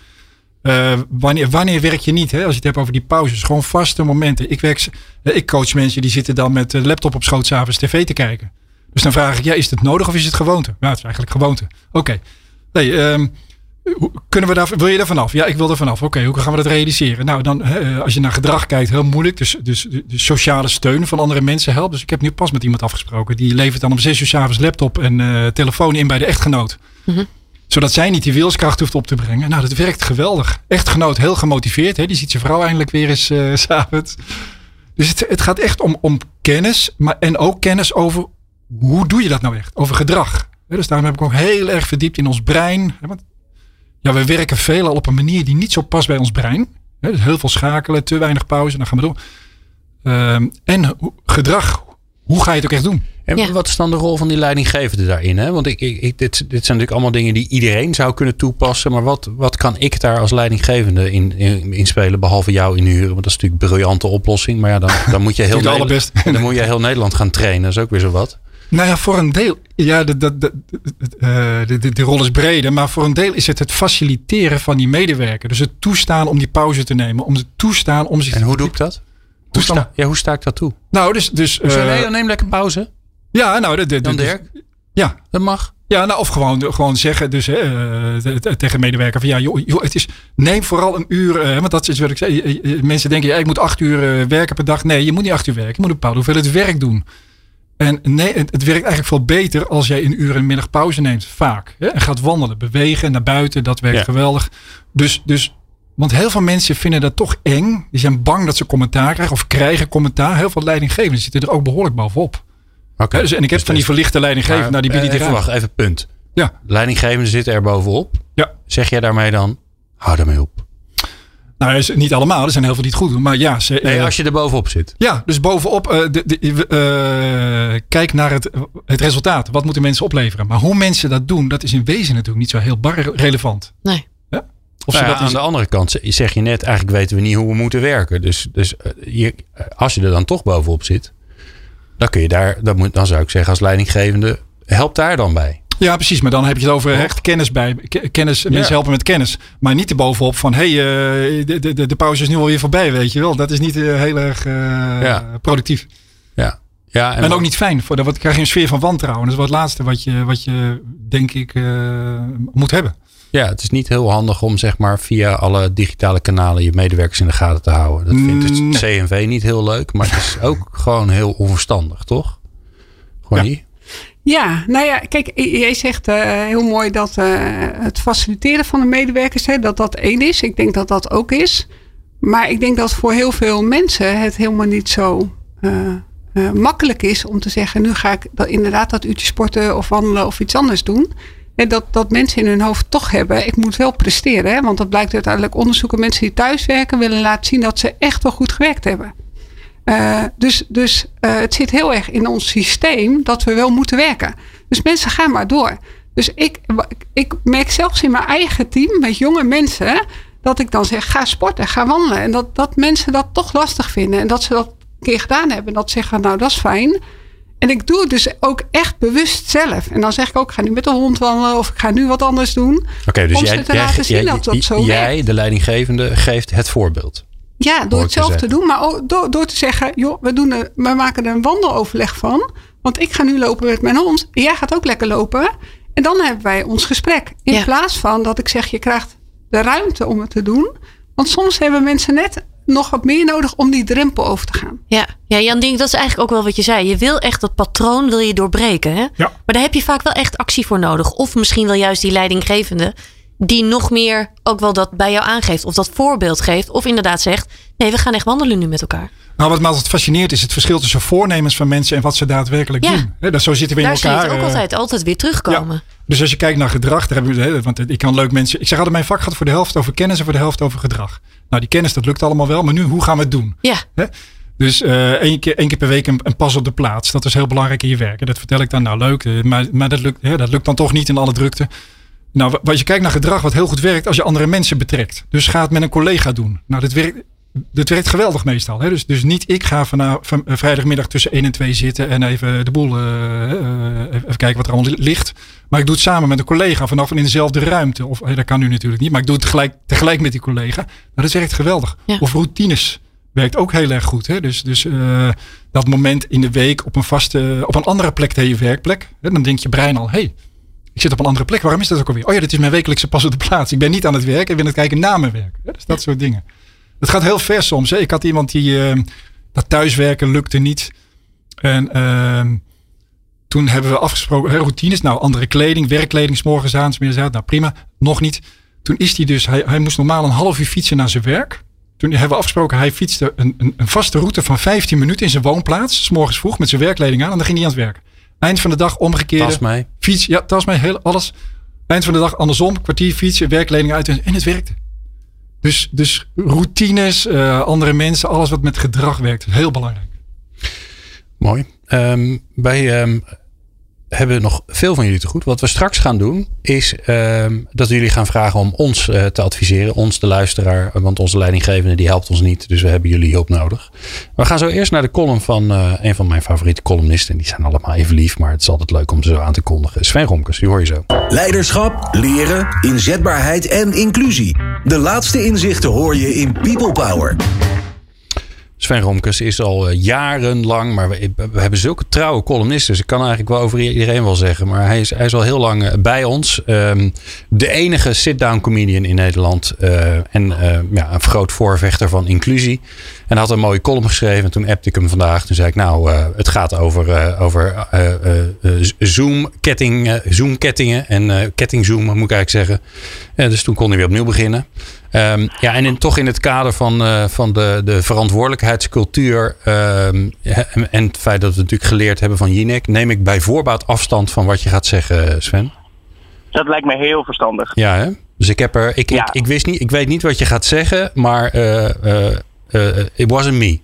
Eh, wanneer, wanneer werk je niet? Hè? Als je het hebt over die pauzes. Gewoon vaste momenten. Ik, werk, eh, ik coach mensen die zitten dan met de laptop op schoot s'avonds tv te kijken. Dus dan vraag ik, ja, is het nodig of is het gewoonte? Ja, het is eigenlijk gewoonte. Oké. Nee, ehm, kunnen we daar, wil je er vanaf? Ja, ik wil er vanaf. Oké, hoe gaan we dat realiseren? Nou, dan, hè, als je naar gedrag kijkt, heel moeilijk. Dus, dus de, sociale steun van andere mensen helpt. Dus ik heb nu pas met iemand afgesproken. Die levert dan om zes uur s'avonds laptop en eh, telefoon in bij de echtgenoot. Zodat zij niet die wilskracht hoeft op te brengen. Nou, dat werkt geweldig. Echtgenoot heel gemotiveerd. Hè? Die ziet zijn vrouw eindelijk weer eens s s'avonds. Dus het, het gaat echt om, om kennis. Maar, en ook kennis over hoe doe je dat nou echt? Over gedrag. Dus daarom heb ik ook heel erg verdiept in ons brein. Ja, we werken veel al op een manier die niet zo past bij ons brein. Dus heel veel schakelen, te weinig pauze, dan gaan we door. Ehm, en gedrag. Hoe ga je het ook echt doen? En Ja. wat is dan de rol van die leidinggevende daarin? Hè? Want ik, ik, ik- dit, dit zijn natuurlijk allemaal dingen die iedereen zou kunnen toepassen. Maar wat, wat kan ik daar als leidinggevende in, in, in spelen? Behalve jou inhuren. Want dat is natuurlijk een briljante oplossing. Maar ja, dan, dan moet je heel, Nederland, dan moet je heel Nederland gaan trainen. Dat is ook weer zo wat. Nou ja, voor een deel. Ja, de, de, de, de, eh, de, de, de rol is breder. Maar voor een deel is het het faciliteren van die medewerker. Dus het toestaan om die pauze te nemen. Om het toestaan om zich En hoe doe ik dat? Hoe sta, ja, hoe sta ik dat toe? Nou, dus. dus eh, nee, dan neem lekker pauze. ja, nou, de, Dan de- Dirk. Ja, Dat mag. Ja, nou, of gewoon, gewoon zeggen dus, hè, eh, te- tegen medewerker van ja, joh, joh, het is, neem vooral een uur, eh, want dat is wat ik zei. eh, eh, Mensen denken, ja, ik moet acht uur eh, werken per dag. Nee, je moet niet acht uur werken. Je moet een bepaalde hoeveelheid werk doen. En nee, het, het werkt eigenlijk veel beter als jij een uur en middag pauze neemt, vaak. Hè, en gaat wandelen, bewegen, naar buiten, dat werkt Ja. geweldig. Dus, dus, want heel veel mensen vinden dat toch eng. Die zijn bang dat ze commentaar krijgen of krijgen commentaar. Heel veel leidinggevenden zitten er ook behoorlijk bovenop. Oké. Hè, dus, en ik heb Dus van die verlichte leidinggevenden, nou, die bieden eh, die even wacht, even punt. Ja. Leidinggevenden zitten er bovenop. Ja. Zeg jij daarmee dan, hou daarmee op. Nou, is niet allemaal. Er zijn heel veel die het goed doen. Maar ja, ze, Nee, eh, als je er bovenop zit. ja dus bovenop, eh, de, de, eh, kijk naar het, het resultaat. Wat moeten mensen opleveren? Maar hoe mensen dat doen, dat is in wezen natuurlijk niet zo heel bar relevant. Nee. Of Nou ja, dat aan de andere kant zeg je net, eigenlijk weten we niet hoe we moeten werken. Dus, dus eh, je, als je er dan toch bovenop zit, dan kun je daar, dan, moet, dan zou ik zeggen als leidinggevende, help daar dan bij. ja, precies. Maar dan heb je het over echt kennis bij. Ke- Kennis, Mensen helpen met kennis. Maar niet erbovenop van, hé, hey, eh, de, de, de, pauze is nu alweer voorbij, weet je wel. Dat is niet eh, heel erg Ja. productief. Ja. Ja, En, ook niet fijn. Voor, dan krijg je een sfeer van wantrouwen. Dat is wat het laatste wat je, wat je denk ik, moet hebben. Ja, het is niet heel handig om zeg maar via alle digitale kanalen je medewerkers in de gaten te houden. Dat vindt het Nee. CNV niet heel leuk, maar het is ook gewoon heel onverstandig, toch? Gewoon Ja. niet? Ja, nou ja, kijk, jij zegt eh, heel mooi dat eh, het faciliteren van de medewerkers, hè, dat dat één is. Ik denk dat dat ook is. Maar ik denk dat voor heel veel mensen het helemaal niet zo eh, makkelijk is om te zeggen, nu ga ik dat, inderdaad dat uurtje sporten of wandelen of iets anders doen. En dat, dat mensen in hun hoofd toch hebben, ik moet wel presteren. Hè? Want dat blijkt uiteindelijk onderzoeken. Mensen die thuiswerken willen laten zien dat ze echt wel goed gewerkt hebben. Eh, dus dus eh, het zit heel erg in ons systeem dat we wel moeten werken. Dus mensen gaan maar door. Dus ik, ik merk zelfs in mijn eigen team met jonge mensen dat ik dan zeg: ga sporten, ga wandelen. En dat, dat mensen dat toch lastig vinden. En dat ze dat een keer gedaan hebben. En dat ze zeggen: nou, dat is fijn. En ik doe het dus ook echt bewust zelf. En dan zeg ik ook: ik ga nu met de hond wandelen of ik ga nu wat anders doen. Oké, dus Om jij, te jij, laten zien jij- dat dat zo jij, werkt. de leidinggevende, geeft het voorbeeld. Ja, door het te zelf te doen. Maar ook door, door te zeggen, joh, we, doen er, we maken er een wandeloverleg van. Want ik ga nu lopen met mijn hond. En jij gaat ook lekker lopen. En dan hebben wij ons gesprek. In Ja. plaats van dat ik zeg, je krijgt de ruimte om het te doen. Want soms hebben mensen net nog wat meer nodig om die drempel over te gaan. Ja, ja Jan Dink, dat is eigenlijk ook wel wat je zei. Je wil echt dat patroon wil je doorbreken. Hè? Ja. Maar daar heb je vaak wel echt actie voor nodig. Of misschien wel juist die leidinggevende. Die nog meer ook wel dat bij jou aangeeft. Of dat voorbeeld geeft. Of inderdaad zegt. Nee, we gaan echt wandelen nu met elkaar. Nou, wat me altijd fascineert is het verschil tussen voornemens van mensen en wat ze daadwerkelijk Ja. doen. Dat, zo zitten we in Daar zie je elkaar. het ook eh, altijd, altijd weer terugkomen. Dus als je kijkt naar gedrag, daar hebben we, want ik kan leuk mensen. Ik zeg altijd, mijn vak gaat voor de helft over kennis en voor de helft over gedrag. Nou, die kennis, dat lukt allemaal wel, maar nu, hoe gaan we het doen? Ja? Dus eh één, keer, één keer per week een, een pas op de plaats. Dat is heel belangrijk in je werk. En dat vertel ik dan, nou leuk, eh, maar, maar dat, lukt, hè, dat lukt dan toch niet in alle drukte. Nou, als je kijkt naar gedrag, wat heel goed werkt, als je andere mensen betrekt. Dus ga het met een collega doen. Nou, dat werkt, dat werkt geweldig meestal. Hè? Dus, dus niet ik ga van, van, eh, vrijdagmiddag tussen 1 en 2 zitten en even de boel, eh, eh, even kijken wat er allemaal ligt. Maar ik doe het samen met een collega vanaf en in dezelfde ruimte. Of dat kan nu natuurlijk niet, maar ik doe het tegelijk, tegelijk met die collega. Nou, dat werkt geweldig. Ja. Of routines werkt ook heel erg goed. Hè? Dus, dus dat moment in de week op een vaste, op een andere plek dan je werkplek. Hè? Dan denkt je brein al, hey, ik zit op een andere plek. Waarom is dat ook alweer? Oh ja, dit is mijn wekelijkse pas op de plaats. Ik ben niet aan het werk. Ik ben aan het kijken naar mijn werk. Hè? Dus dat soort dingen. Het gaat heel ver soms. Hè? Ik had iemand die eh, dat thuiswerken lukte niet. En ehm, toen hebben we afgesproken, hè, routines. Nou, andere kleding, werkkleding, 's morgens aan, 's middags uit. Nou, prima. Nog niet. Toen is hij dus, hij, hij moest normaal een half uur fietsen naar zijn werk. Toen hebben we afgesproken, hij fietste een, een, een vaste route van 15 minuten in zijn woonplaats. 's morgens vroeg met zijn werkkleding aan en dan ging hij aan het werk. Eind van de dag omgekeerde. Tas mee. Fiets, ja, tas heel, alles. Eind van de dag andersom, kwartier fietsen, werkleding uit en het werkte. Dus, dus routines, uh, andere mensen, alles wat met gedrag werkt, heel belangrijk. Mooi. Um, bij um, hebben nog veel van jullie te goed. Wat we straks gaan doen, is uh, dat we jullie gaan vragen om ons uh, te adviseren. Ons, de luisteraar. Want onze leidinggevende die helpt ons niet. Dus we hebben jullie hulp nodig. We gaan zo eerst naar de column van uh, een van mijn favoriete columnisten. Die zijn allemaal even lief, maar het is altijd leuk om ze zo aan te kondigen. Sven Romkes, die hoor je zo. Leiderschap, leren, inzetbaarheid en inclusie. De laatste inzichten hoor je in People Power. Sven Romkes is al uh, jarenlang, maar we, hebben zulke trouwe columnisten. Dus ik kan eigenlijk wel over iedereen wel zeggen. Maar hij is, hij is al heel lang uh, bij ons. Um, de enige sit-down comedian in Nederland. Uh, en ja, een groot voorvechter van inclusie. En had een mooie column geschreven. En toen appte ik hem vandaag. Toen zei ik, nou, het gaat over, over Zoom-ketting, Zoom-kettingen. En kettingzoom, moet ik eigenlijk zeggen. dus toen kon hij weer opnieuw beginnen. Um, ja, en in, toch in het kader van, uh, van de, de verantwoordelijkheidscultuur um, en het feit dat we natuurlijk geleerd hebben van Jinek, neem ik bij voorbaat afstand van wat je gaat zeggen, Sven. Dat lijkt me heel verstandig. Ja, hè? Dus ik heb er, ik, ja. ik, ik, wist niet, ik weet niet wat je gaat zeggen, maar uh, uh, it wasn't me.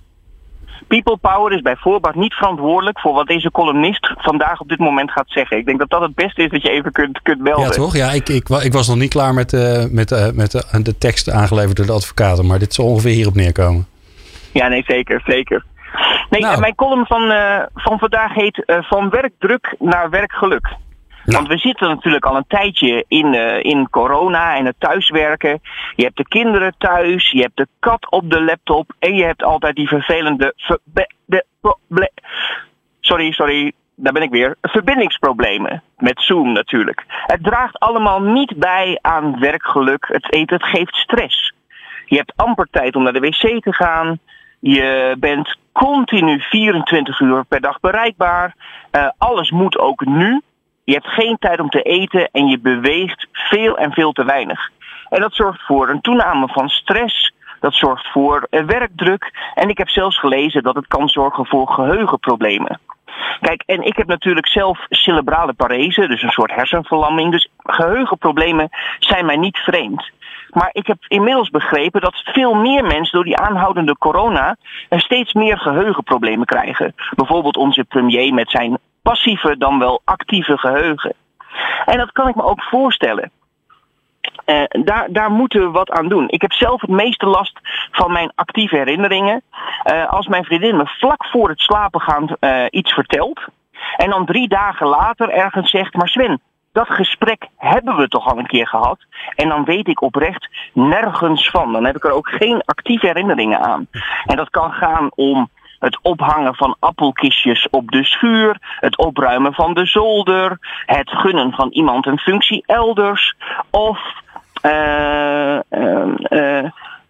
People Power is bij voorbaat niet verantwoordelijk voor wat deze columnist vandaag op dit moment gaat zeggen. Ik denk dat dat het beste is dat je even kunt, kunt melden. Ja, toch? Ja, ik, ik, ik was nog niet klaar met, uh, met, uh, met de, de tekst aangeleverd door de advocaten, maar dit zal ongeveer hierop neerkomen. Ja, nee, zeker, zeker. Nee, nou. mijn column van, van vandaag heet Van werkdruk naar werkgeluk. Want we zitten natuurlijk al een tijdje in, uh, in corona en het thuiswerken. Je hebt de kinderen thuis, je hebt de kat op de laptop en je hebt altijd die vervelende. Sorry, sorry, daar ben ik weer. Verbindingsproblemen. Met Zoom natuurlijk. Het draagt allemaal niet bij aan werkgeluk. Het, het geeft stress. Je hebt amper tijd om naar de wc te gaan. Je bent continu 24 uur per dag bereikbaar. Uh, alles moet ook nu. Je hebt geen tijd om te eten en je beweegt veel en veel te weinig. En dat zorgt voor een toename van stress. Dat zorgt voor werkdruk. En ik heb zelfs gelezen dat het kan zorgen voor geheugenproblemen. Kijk, en ik heb natuurlijk zelf cerebrale parese, dus een soort hersenverlamming. Dus geheugenproblemen zijn mij niet vreemd. Maar ik heb inmiddels begrepen dat veel meer mensen door die aanhoudende corona steeds meer geheugenproblemen krijgen. Bijvoorbeeld onze premier met zijn passieve dan wel actieve geheugen. En dat kan ik me ook voorstellen. Uh, daar, daar moeten we wat aan doen. Ik heb zelf het meeste last van mijn actieve herinneringen. Uh, als mijn vriendin me vlak voor het slapen gaan uh, iets vertelt. En dan drie dagen later ergens zegt, maar Sven, dat gesprek hebben we toch al een keer gehad. En dan weet ik oprecht nergens van. Dan heb ik er ook geen actieve herinneringen aan. En dat kan gaan om het ophangen van appelkistjes op de schuur, het opruimen van de zolder, het gunnen van iemand een functie elders of uh,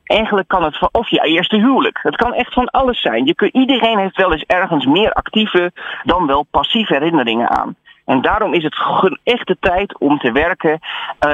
eigenlijk kan het van, of je eerste huwelijk. Het kan echt van alles zijn. Je kun, iedereen heeft wel eens ergens meer actieve dan wel passieve herinneringen aan. En daarom is het echt de tijd om te werken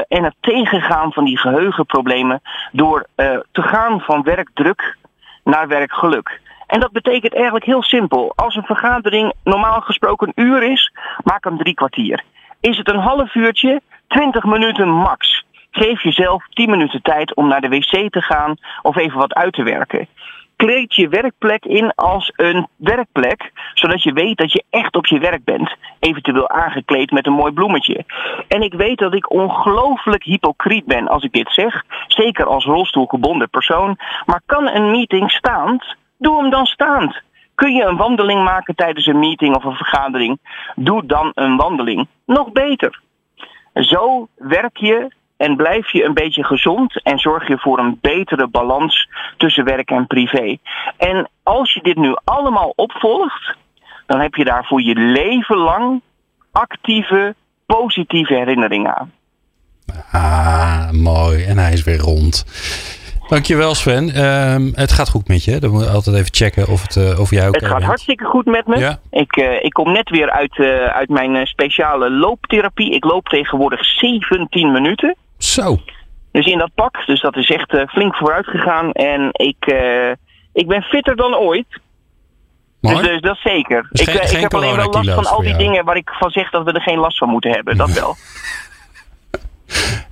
en het tegengaan van die geheugenproblemen door te gaan van werkdruk naar werkgeluk. En dat betekent eigenlijk heel simpel. Als een vergadering normaal gesproken een uur is, maak hem drie kwartier. Is het een half uurtje, 20 minuten max. Geef jezelf 10 minuten tijd om naar de wc te gaan of even wat uit te werken. Kleed je werkplek in als een werkplek, zodat je weet dat je echt op je werk bent. Eventueel aangekleed met een mooi bloemetje. En ik weet dat ik ongelooflijk hypocriet ben als ik dit zeg, zeker als rolstoelgebonden persoon. Maar kan een meeting staand Doe hem dan staand. Kun je een wandeling maken tijdens een meeting of een vergadering? Doe dan een wandeling. Nog beter. Zo werk je en blijf je een beetje gezond en zorg je voor een betere balans tussen werk en privé. En als je dit nu allemaal opvolgt, dan heb je daar voor je leven lang actieve, positieve herinneringen aan. Ah, mooi. En hij is weer rond. Dankjewel Sven. Um, het gaat goed met je. Dan moet je altijd even checken of het uh, over jou ook Het gaat hartstikke goed met me. Ja. Ik, uh, ik kom net weer uit, uh, uit mijn speciale looptherapie. Ik loop tegenwoordig 17 minuten. Zo. Dus in dat pak. Dus dat is echt flink vooruit gegaan. En ik, ik ben fitter dan ooit. Dus, dus, dat zeker. Dus ik, geen, ik geen heb alleen wel last van al die dingen waar ik van zeg dat we er geen last van moeten hebben. Dat wel.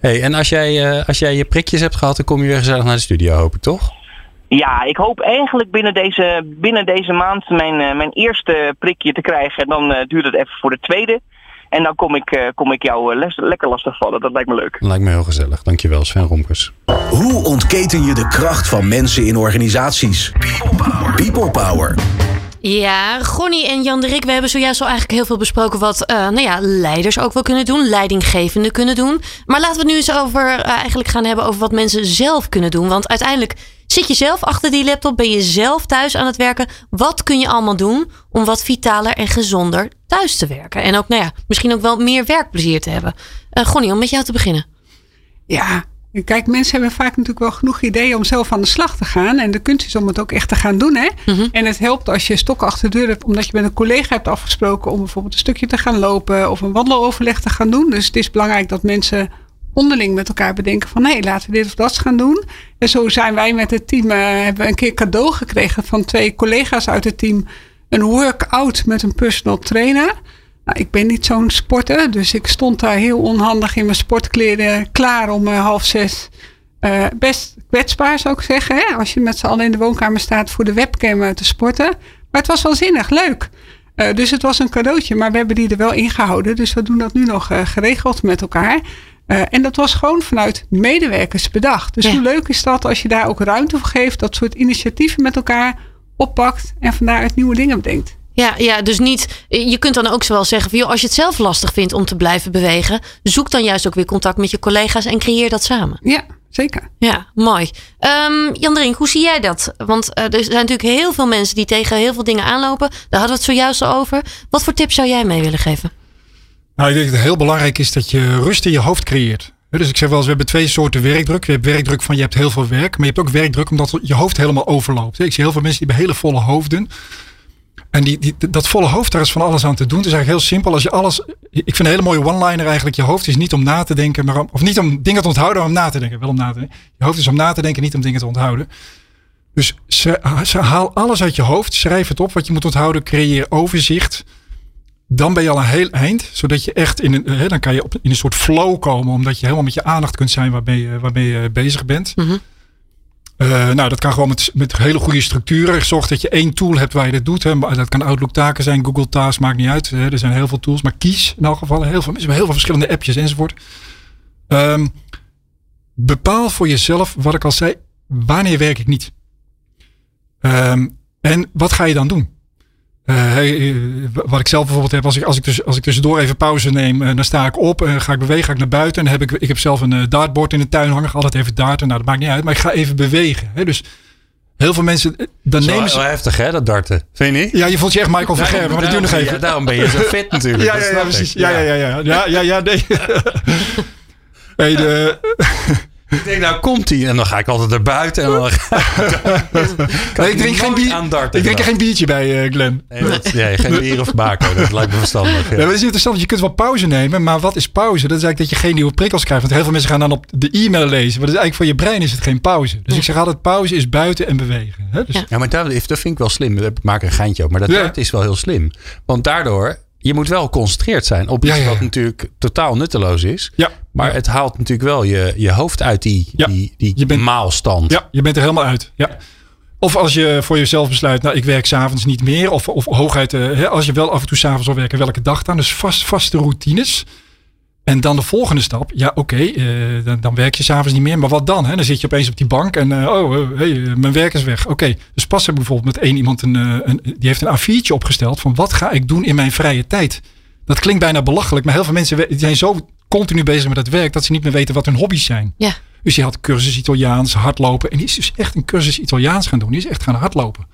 Hey, en als jij, uh, als jij je prikjes hebt gehad, dan kom je weer gezellig naar de studio, hoop ik toch? Ja, ik hoop eigenlijk binnen deze, binnen deze maand mijn, uh, mijn eerste prikje te krijgen. En dan uh, duurt het even voor de tweede. En dan kom ik, uh, kom ik jou les, lekker lastig vallen. Dat lijkt me leuk. Dat lijkt me heel gezellig. Dankjewel, Sven Rompers. Hoe ontketen je de kracht van mensen in organisaties? People Power. People Power. Ja, Gonnie en Jan de Rik, we hebben zojuist al eigenlijk heel veel besproken wat uh, nou ja, leiders ook wel kunnen doen, leidinggevenden kunnen doen. Maar laten we het nu eens over uh, eigenlijk gaan hebben over wat mensen zelf kunnen doen. Want uiteindelijk zit je zelf achter die laptop, ben je zelf thuis aan het werken. Wat kun je allemaal doen om wat vitaler en gezonder thuis te werken? En ook, nou ja, misschien ook wel meer werkplezier te hebben. Uh, om met jou te beginnen. Ja, Kijk, mensen hebben vaak natuurlijk wel genoeg ideeën om zelf aan de slag te gaan. En de kunst is om het ook echt te gaan doen. Hè? Mm-hmm. En het helpt als je stok achter de deur hebt, omdat je met een collega hebt afgesproken om bijvoorbeeld een stukje te gaan lopen of een wandeloverleg te gaan doen. Dus het is belangrijk dat mensen onderling met elkaar bedenken van hé, hey, laten we dit of dat gaan doen. En zo zijn wij met het team, uh, hebben we een keer cadeau gekregen van twee collega's uit het team. Een workout met een personal trainer. Nou, ik ben niet zo'n sporter, dus ik stond daar heel onhandig in mijn sportkleren klaar om uh, half zes. Uh, best kwetsbaar zou ik zeggen, hè? als je met z'n allen in de woonkamer staat voor de webcam te sporten. Maar het was wel zinnig, leuk. Uh, dus het was een cadeautje, maar we hebben die er wel ingehouden. Dus we doen dat nu nog geregeld met elkaar. en dat was gewoon vanuit medewerkers bedacht. Dus ja. hoe leuk is dat als je daar ook ruimte voor geeft, dat soort initiatieven met elkaar oppakt en van daaruit nieuwe dingen bedenkt. Ja, ja, dus niet. Je kunt dan ook zo wel zeggen: van, joh, als je het zelf lastig vindt om te blijven bewegen, zoek dan juist ook weer contact met je collega's en creëer dat samen. Ja, zeker. Ja, mooi. Um, Jan Drink, hoe zie jij dat? Want uh, er zijn natuurlijk heel veel mensen die tegen heel veel dingen aanlopen. Daar hadden we het zojuist al over. Wat voor tips zou jij mee willen geven? Nou, ik denk dat het heel belangrijk is dat je rust in je hoofd creëert. Dus ik zeg wel eens, we hebben twee soorten werkdruk. Je hebt werkdruk van je hebt heel veel werk, maar je hebt ook werkdruk omdat je hoofd helemaal overloopt. Ik zie heel veel mensen die hebben hele volle hoofden. En die, dat volle hoofd, daar is van alles aan te doen. Het is eigenlijk heel simpel. Als je alles. Ik vind een hele mooie one-liner eigenlijk. Je hoofd is niet om na te denken, maar om, of niet om dingen te onthouden, maar om na te denken. Wel om na te denken. Je hoofd is om na te denken, niet om dingen te onthouden. Dus ze, haal alles uit je hoofd. Schrijf het op wat je moet onthouden. Creëer overzicht. Dan ben je al een heel eind. Zodat je echt in een. Hè, dan kan je op, in een soort flow komen. Omdat je helemaal met je aandacht kunt zijn waarmee, waarmee je bezig bent. Mm-hmm. Uh, nou, dat kan gewoon met, met hele goede structuren. Zorg dat je één tool hebt waar je dat doet. Hè. Dat kan Outlook taken zijn, Google Tasks, maakt niet uit. Hè. Er zijn heel veel tools. Maar kies in elk geval heel veel, heel veel verschillende appjes enzovoort. Um, bepaal voor jezelf, wat ik al zei, wanneer werk ik niet? Um, en wat ga je dan doen? Uh, hey, wat ik zelf bijvoorbeeld heb, als ik, als ik, dus, als ik tussendoor even pauze neem, uh, dan sta ik op, uh, ga ik bewegen, ga ik naar buiten. En dan heb ik, ik heb zelf een dartboard in de tuin hangen, altijd even darten. Nou, dat maakt niet uit, maar ik ga even bewegen. Hè? Dus heel veel mensen, dan Zo, nemen ze... Wel heftig hè, dat darten. Vind je niet? Ja, je voelt je echt Michael van Gerben, maar dat duurt nog even. Ja, daarom ben je zo fit natuurlijk. ja, ja, ja, precies. Ja, ja, ja, ja. Ja, ja, ja, nee. hey, de... Ik denk, nou komt hij. En dan ga ik altijd naar buiten. En dan nee, ik drink, geen, bier, ik drink er geen biertje bij, uh, Glenn. Nee, nee, geen bier of bako. Dat lijkt me verstandig. Ja. Maar het is interessant. Je kunt wel pauze nemen. Maar wat is pauze? Dat is eigenlijk dat je geen nieuwe prikkels krijgt. Want heel veel mensen gaan dan op de e-mail lezen. Maar dat is eigenlijk voor je brein is het geen pauze. Dus ik zeg altijd pauze is buiten en bewegen. Hè? Dus, ja. ja, maar dat, dat vind ik wel slim. Ik maak een geintje op. Maar dat, dat is wel heel slim. Want daardoor je moet wel geconcentreerd zijn op iets wat natuurlijk totaal nutteloos is. Ja. Maar het haalt natuurlijk wel je, je hoofd uit die, die, die je bent, maalstand. Ja, je bent er helemaal uit. Ja. Of als je voor jezelf besluit, nou ik werk s'avonds niet meer. Of, of hooguit, uh, als je wel af en toe s'avonds wil werken, welke dag dan. Dus vast, vaste routines. En dan de volgende stap. Ja, oké, okay, uh, dan, dan, werk je s'avonds niet meer. Maar wat dan? Hè? Dan zit je opeens op die bank en uh, oh, hey, mijn werk is weg. Oké, okay. dus pas heb bijvoorbeeld met één iemand een, een, die heeft een A4'tje opgesteld van wat ga ik doen in mijn vrije tijd. Dat klinkt bijna belachelijk, maar heel veel mensen zijn zo continu bezig met het werk dat ze niet meer weten wat hun hobby's zijn. Ja. Dus die had cursus Italiaans, hardlopen. En die is dus echt een cursus Italiaans gaan doen. Die is echt gaan hardlopen.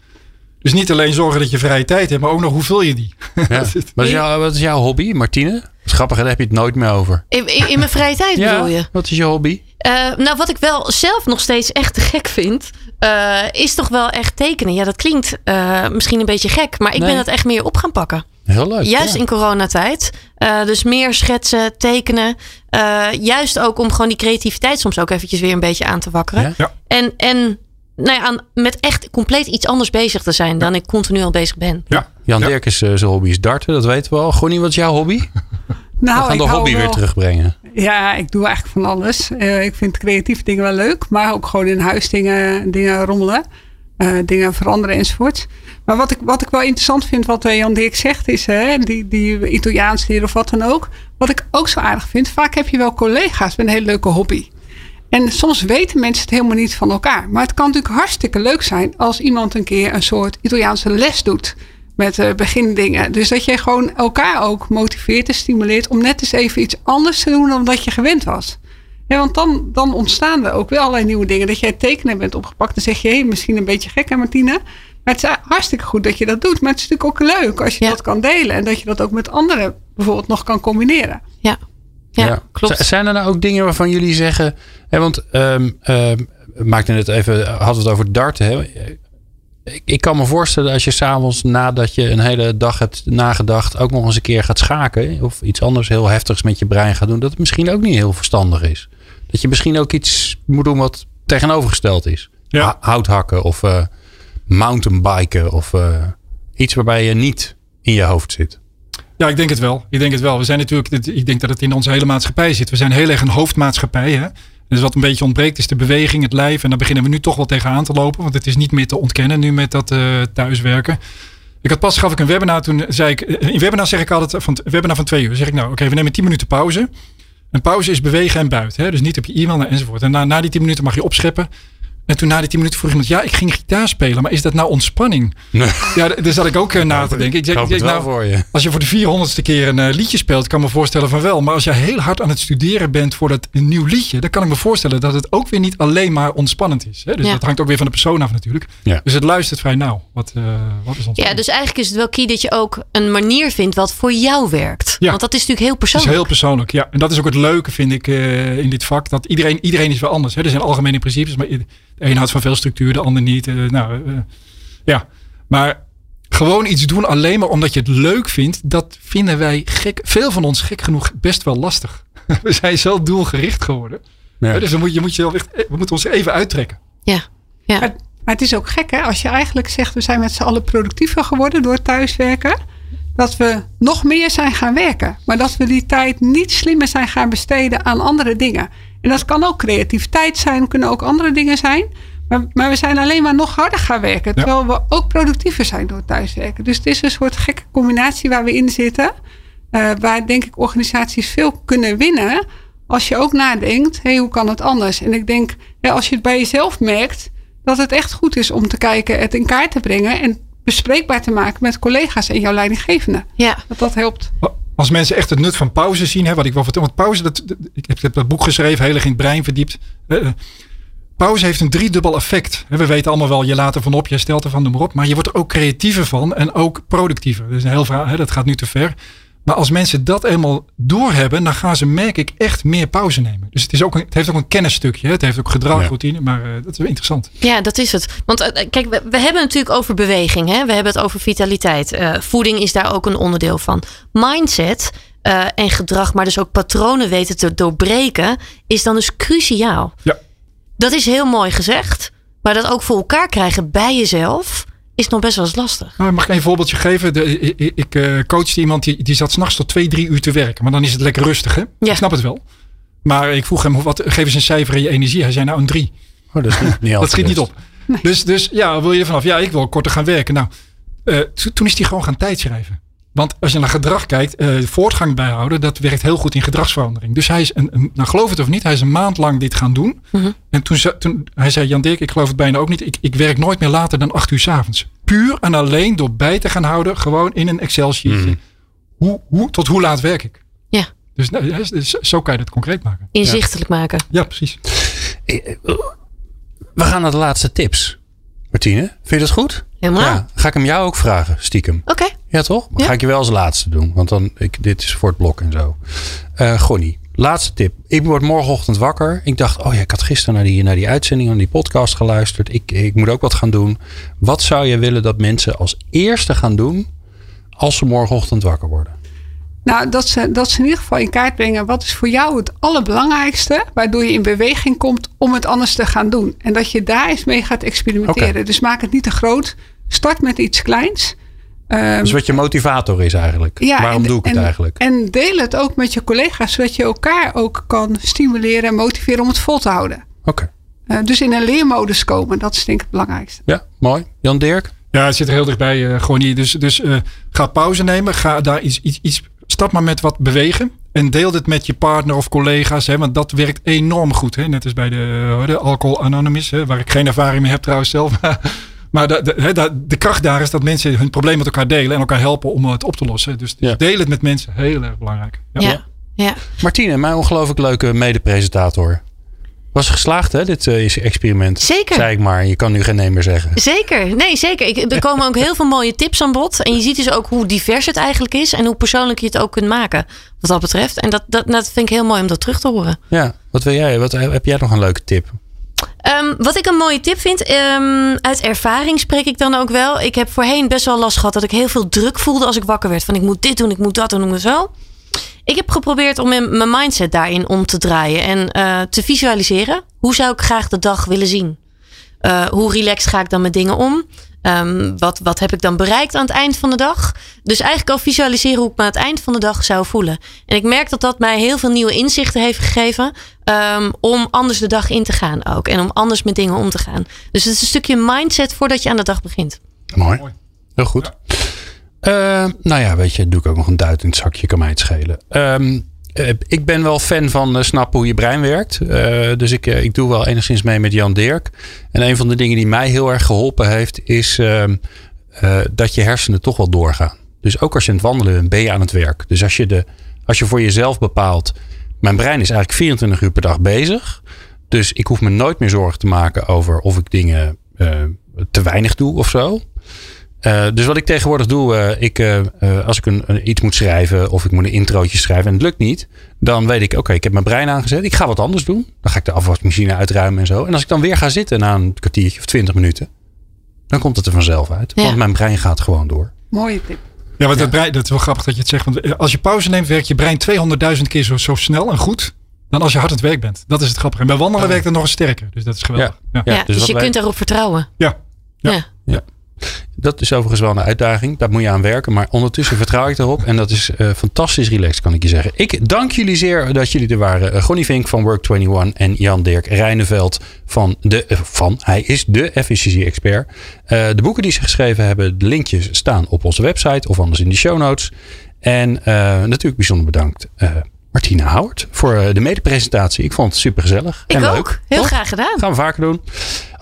Dus niet alleen zorgen dat je vrije tijd hebt, maar ook nog hoe vul je die. Ja. wat, is jouw, wat is jouw hobby, Martine? Grappig, daar heb je het nooit meer over. In, in, in mijn vrije tijd ja, bedoel je? Wat is je hobby? Uh, nou, wat ik wel zelf nog steeds echt te gek vind, uh, is toch wel echt tekenen. Ja, dat klinkt uh, misschien een beetje gek, maar ik nee. ben dat echt meer op gaan pakken. Heel leuk. Juist ja. in coronatijd. Uh, dus meer schetsen, tekenen. Uh, juist ook om gewoon die creativiteit soms ook eventjes weer een beetje aan te wakkeren. Ja. En, en nou ja, aan, met echt compleet iets anders bezig te zijn dan ik continu al bezig ben. Ja. Jan Ja. Dirk is eh, zijn hobby is darten, dat weten we al. Gonnie, wat is jouw hobby? Nou, we gaan ik de hobby weer terugbrengen. Ja, ik doe eigenlijk van alles. Eh, ik vind creatieve dingen wel leuk, maar ook gewoon in huis dingen, dingen rommelen, eh, dingen veranderen enzovoort. Maar wat ik, wat ik wel interessant vind, wat Jan Dirk zegt, is hè, die, die Italiaans leren of wat dan ook. Wat ik ook zo aardig vind, vaak heb je wel collega's met een hele leuke hobby. En soms weten mensen het helemaal niet van elkaar. Maar het kan natuurlijk hartstikke leuk zijn als iemand een keer een soort Italiaanse les doet. Met eh, begindingen. Dus dat je gewoon elkaar ook motiveert en stimuleert om net eens even iets anders te doen dan dat je gewend was. Ja, want dan, dan ontstaan er ook wel allerlei nieuwe dingen. Dat jij tekenen bent opgepakt. Dan zeg je, hé, misschien een beetje gek hè Martine. Maar het is hartstikke goed dat je dat doet. Maar het is natuurlijk ook leuk als je Ja. dat kan delen. En dat je dat ook met anderen bijvoorbeeld nog kan combineren. Ja, ja, klopt. Z- Zijn er nou ook dingen waarvan jullie zeggen... Hè, want ehm ehm, we maakten het even, hadden we het over darten. Hè? Ik, ik kan me voorstellen als je s'avonds nadat je een hele dag hebt nagedacht... ook nog eens een keer gaat schaken... of iets anders heel heftigs met je brein gaat doen... dat het misschien ook niet heel verstandig is. Dat je misschien ook iets moet doen wat tegenovergesteld is. Ja. Ha- Hout hakken of eh, mountainbiken... of eh, iets waarbij je niet in je hoofd zit. Ja, ik denk het wel. Ik denk het wel. We zijn natuurlijk, ik denk dat het in onze hele maatschappij zit. We zijn heel erg een hoofdmaatschappij. Hè? Dus wat een beetje ontbreekt is de beweging, het lijf. En daar beginnen we nu toch wel tegenaan te lopen. Want het is niet meer te ontkennen nu met dat eh, thuiswerken. Ik had pas gaf ik een webinar. Toen zei ik, eh, in webinar zeg ik altijd van een webinar van twee uur. Zeg ik nou, oké, we nemen 10 minuten pauze. Een pauze is bewegen en buiten. Hè? Dus niet op je e-mail enzovoort. En na, na die 10 minuten mag je opscheppen. En toen na die 10 minuten vroeg iemand, ja, ik ging gitaar spelen. Maar is dat nou ontspanning? Ja, d- daar zat ik ook eh, na te denken. Ik Ik zeg, ik zeg, nou, voor je. als je voor de 400ste keer een eh, liedje speelt, kan ik me voorstellen van wel. Maar als je heel hard aan het studeren bent voor dat een nieuw liedje, dan kan ik me voorstellen dat het ook weer niet alleen maar ontspannend is. Hè? Dus Ja. dat hangt ook weer van de persoon af natuurlijk. Ja. Dus het luistert vrij nauw. Wat, eh, wat is Ja, ontspanning? dus eigenlijk is het wel key dat je ook een manier vindt wat voor jou werkt. Ja. Want dat is natuurlijk heel Het is persoonlijk. heel persoonlijk, ja. En dat is ook het leuke, vind ik, eh, in dit vak. Dat iedereen, iedereen is wel anders. Hè? Er zijn algemene principes, maar de een houdt van veel structuur, de ander niet. eh, nou, eh, ja. Maar gewoon iets doen alleen maar omdat je het leuk vindt, dat vinden wij gek. Veel van ons gek genoeg best wel lastig. We zijn zo doelgericht geworden. Ja. Dus dan moet je, moet je wel echt, eh, we moeten ons even uittrekken. Ja, ja. Maar, maar het is ook gek hè, als je eigenlijk zegt we zijn met z'n allen productiever geworden door thuiswerken. Dat we nog meer zijn gaan werken. Maar dat we die tijd niet slimmer zijn gaan besteden aan andere dingen. En dat kan ook creativiteit zijn, kunnen ook andere dingen zijn. Maar, maar we zijn alleen maar nog harder gaan werken. Ja. Terwijl we ook productiever zijn door thuiswerken. Dus het is een soort gekke combinatie waar we in zitten. eh, waar denk ik organisaties veel kunnen winnen. Als je ook nadenkt, hé, hoe kan het anders? En ik denk, ja, als je het bij jezelf merkt, dat het echt goed is om te kijken, het in kaart te brengen en bespreekbaar te maken met collega's en jouw leidinggevende. ja. Dat dat helpt. Als mensen echt het nut van pauze zien, hè, wat ik wel vertel. Want pauze, dat, ik heb, dat boek geschreven, heel erg in het brein verdiept. Eh, eh, pauze heeft een driedubbel effect. We weten allemaal wel, je laat ervan op, je stelt ervan, noem maar op. Maar je wordt er ook creatiever van en ook productiever. Dat is een heel verhaal, hè, dat gaat nu te ver. Maar als mensen dat eenmaal doorhebben, dan gaan ze, merk ik, echt meer pauze nemen. Dus het, is ook een, het heeft ook een kennisstukje. Het heeft ook gedragroutine, maar eh, dat is wel interessant. Ja, dat is het. Want eh, kijk, we, we hebben het natuurlijk over beweging. Hè? We hebben het over vitaliteit. Eh, voeding is daar ook een onderdeel van. Mindset eh, en gedrag, maar dus ook patronen weten te doorbreken, is dan dus cruciaal. Ja. Dat is heel mooi gezegd. Maar dat ook voor elkaar krijgen bij jezelf is nog best wel eens lastig. Nou, mag ik een voorbeeldje geven? De, ik ik, eh, coachte iemand die, die zat s'nachts tot twee, drie uur te werken. Maar dan is het lekker rustig, hè? Ja. Ik snap het wel. Maar ik vroeg hem, wat, geef eens een cijfer in je energie. Hij zei nou een drie. Oh, dat is niet, Dat schiet niet best. op. Dus, dus ja, wil je er vanaf? Ja, ik wil korter gaan werken. Nou, eh, to- toen is hij gewoon gaan tijdschrijven. Want als je naar gedrag kijkt, eh, voortgang bijhouden, dat werkt heel goed in gedragsverandering. Dus hij is, een, een, nou geloof het of niet, hij is een maand lang dit gaan doen. Mhm. En toen, ze- toen hij zei, Jan Dirk, ik geloof het bijna ook niet. Ik, ik werk nooit meer later dan acht uur 's avonds. Puur en alleen door bij te gaan houden, gewoon in een Excel-sheetje. Mhm. Hoe, hoe, tot hoe laat werk ik? Ja. Dus, nou, dus zo kan je dat concreet maken. Inzichtelijk maken. Ja, precies. We gaan naar de laatste tips. Martine, vind je dat goed? Helemaal. Ja. Ga ik hem jou ook vragen, stiekem? Oké. Ja, toch? Ja. ga ik je wel als laatste doen. Want dan, ik, dit is voor het blok en zo. Eh Gonnie, laatste tip. Ik word morgenochtend wakker. Ik dacht, oh ja, ik had gisteren naar die, naar die uitzending, naar die podcast geluisterd. Ik, ik moet ook wat gaan doen. Wat zou je willen dat mensen als eerste gaan doen als ze morgenochtend wakker worden? Nou, dat ze, dat ze in ieder geval in kaart brengen wat is voor jou het allerbelangrijkste, waardoor je in beweging komt om het anders te gaan doen. En dat je daar eens mee gaat experimenteren. Dus maak het niet te groot. Start met iets kleins. Um, dus wat je motivator is eigenlijk. Ja, Waarom doe ik het eigenlijk? En deel het ook met je collega's, zodat je elkaar ook kan stimuleren en motiveren om het vol te houden. Oké. Uh, dus in een leermodus komen, dat is denk ik het belangrijkste. Ja, mooi. Jan Dirk? Ja, het zit er heel dichtbij, uh, gewoon hier. Dus, dus uh, ga pauze nemen. Ga daar iets, iets, iets, stap maar met wat bewegen. En deel dit met je partner of collega's. Hè, want dat werkt enorm goed. Hè? Net als bij de, de Alcohol Anonymous. Hè, waar ik geen ervaring mee heb trouwens zelf. Maar de, de, de, kracht daar is dat mensen hun probleem met elkaar delen. En elkaar helpen om het op te lossen. Dus, dus deel het met mensen. Heel erg belangrijk. Ja. ja. ja. Martine, mijn ongelooflijk leuke mede-presentator. Was geslaagd, hè, dit uh, experiment? Zeker. Zei ik maar, je kan nu geen nee meer zeggen. Zeker, nee, zeker. Ik, er komen ook heel veel mooie tips aan bod. En je ziet dus ook hoe divers het eigenlijk is. En hoe persoonlijk je het ook kunt maken, wat dat betreft. En dat, dat, dat vind ik heel mooi om dat terug te horen. Ja, wat wil jij? Wat, heb jij nog een leuke tip? Um, wat ik een mooie tip vind, um, uit ervaring spreek ik dan ook wel. Ik heb voorheen best wel last gehad dat ik heel veel druk voelde als ik wakker werd. Van ik moet dit doen, ik moet dat doen, ik moet zo. Ik heb geprobeerd om mijn mindset daarin om te draaien en uh, te visualiseren. Hoe zou ik graag de dag willen zien? Uh, hoe relaxed ga ik dan met dingen om? Um, wat, wat heb ik dan bereikt aan het eind van de dag? Dus eigenlijk al visualiseren hoe ik me aan het eind van de dag zou voelen. En ik merk dat dat mij heel veel nieuwe inzichten heeft gegeven. Um, om anders de dag in te gaan ook. En om anders met dingen om te gaan. Dus het is een stukje mindset voordat je aan de dag begint. Mooi. Heel goed. Uh, nou ja, weet je, doe ik ook nog een duit in het zakje, kan mij het schelen. Um, uh, ik ben wel fan van uh, snappen hoe je brein werkt. Uh, dus ik, ik doe wel enigszins mee met Jan Dirk. En een van de dingen die mij heel erg geholpen heeft, is ehm, dat je hersenen toch wel doorgaan. Dus ook als je aan het wandelen bent, ben je aan het werk. Dus als je, de, als je voor jezelf bepaalt, mijn brein is eigenlijk 24 uur per dag bezig. Dus ik hoef me nooit meer zorgen te maken over of ik dingen te weinig doe of zo. Uh, dus wat ik tegenwoordig doe, uh, ik, uh, als ik een, een, iets moet schrijven of ik moet een introotje schrijven en het lukt niet, dan weet ik, oké, okay, ik heb mijn brein aangezet. Ik ga wat anders doen. Dan ga ik de afwasmachine uitruimen en zo. En als ik dan weer ga zitten na een kwartiertje of twintig minuten, dan komt het er vanzelf uit. Ja. Want mijn brein gaat gewoon door. Mooie tip. Ja, want ja. brein, dat is wel grappig dat je het zegt. Want als je pauze neemt, werkt je brein 200.000 keer zo, zo snel en goed dan als je hard aan het werk bent. Dat is het grappige. En bij wandelen werkt het nog eens sterker. Dus dat is geweldig. Ja, ja. dus, dus je wij... kunt daarop vertrouwen. Ja. ja. Dat is overigens wel een uitdaging. Daar moet je aan werken. Maar ondertussen vertrouw ik erop. En dat is uh, fantastisch relaxed, kan ik je zeggen. Ik dank jullie zeer dat jullie er waren. Uh, Gonnie Vink van Work21 en Jan Dirk Rijneveld van de... Uh, van, hij is de efficiency-expert. de boeken die ze geschreven hebben, de linkjes staan op onze website. Of anders in de show notes. En natuurlijk bijzonder bedankt Martina Howard voor eh, de medepresentatie. Ik vond het super gezellig. Ik en ook. Leuk. Heel graag gedaan. Gaan we vaker doen.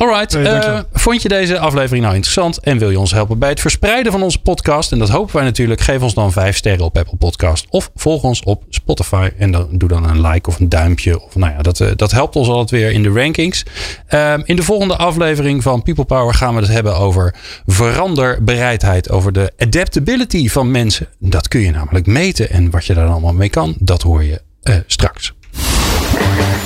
Alright. Uh, vond je deze aflevering nou interessant en wil je ons helpen bij het verspreiden van onze podcast? En dat hopen wij natuurlijk. Geef ons dan vijf sterren op Apple Podcast of volg ons op Spotify en dan doe dan een like of een duimpje. Of nou ja, dat, uh, dat helpt ons altijd weer in de rankings. Uh, in de volgende aflevering van People Power gaan we het hebben over veranderbereidheid, over de adaptability van mensen. Dat kun je namelijk meten en wat je daar allemaal mee kan, dat hoor je straks.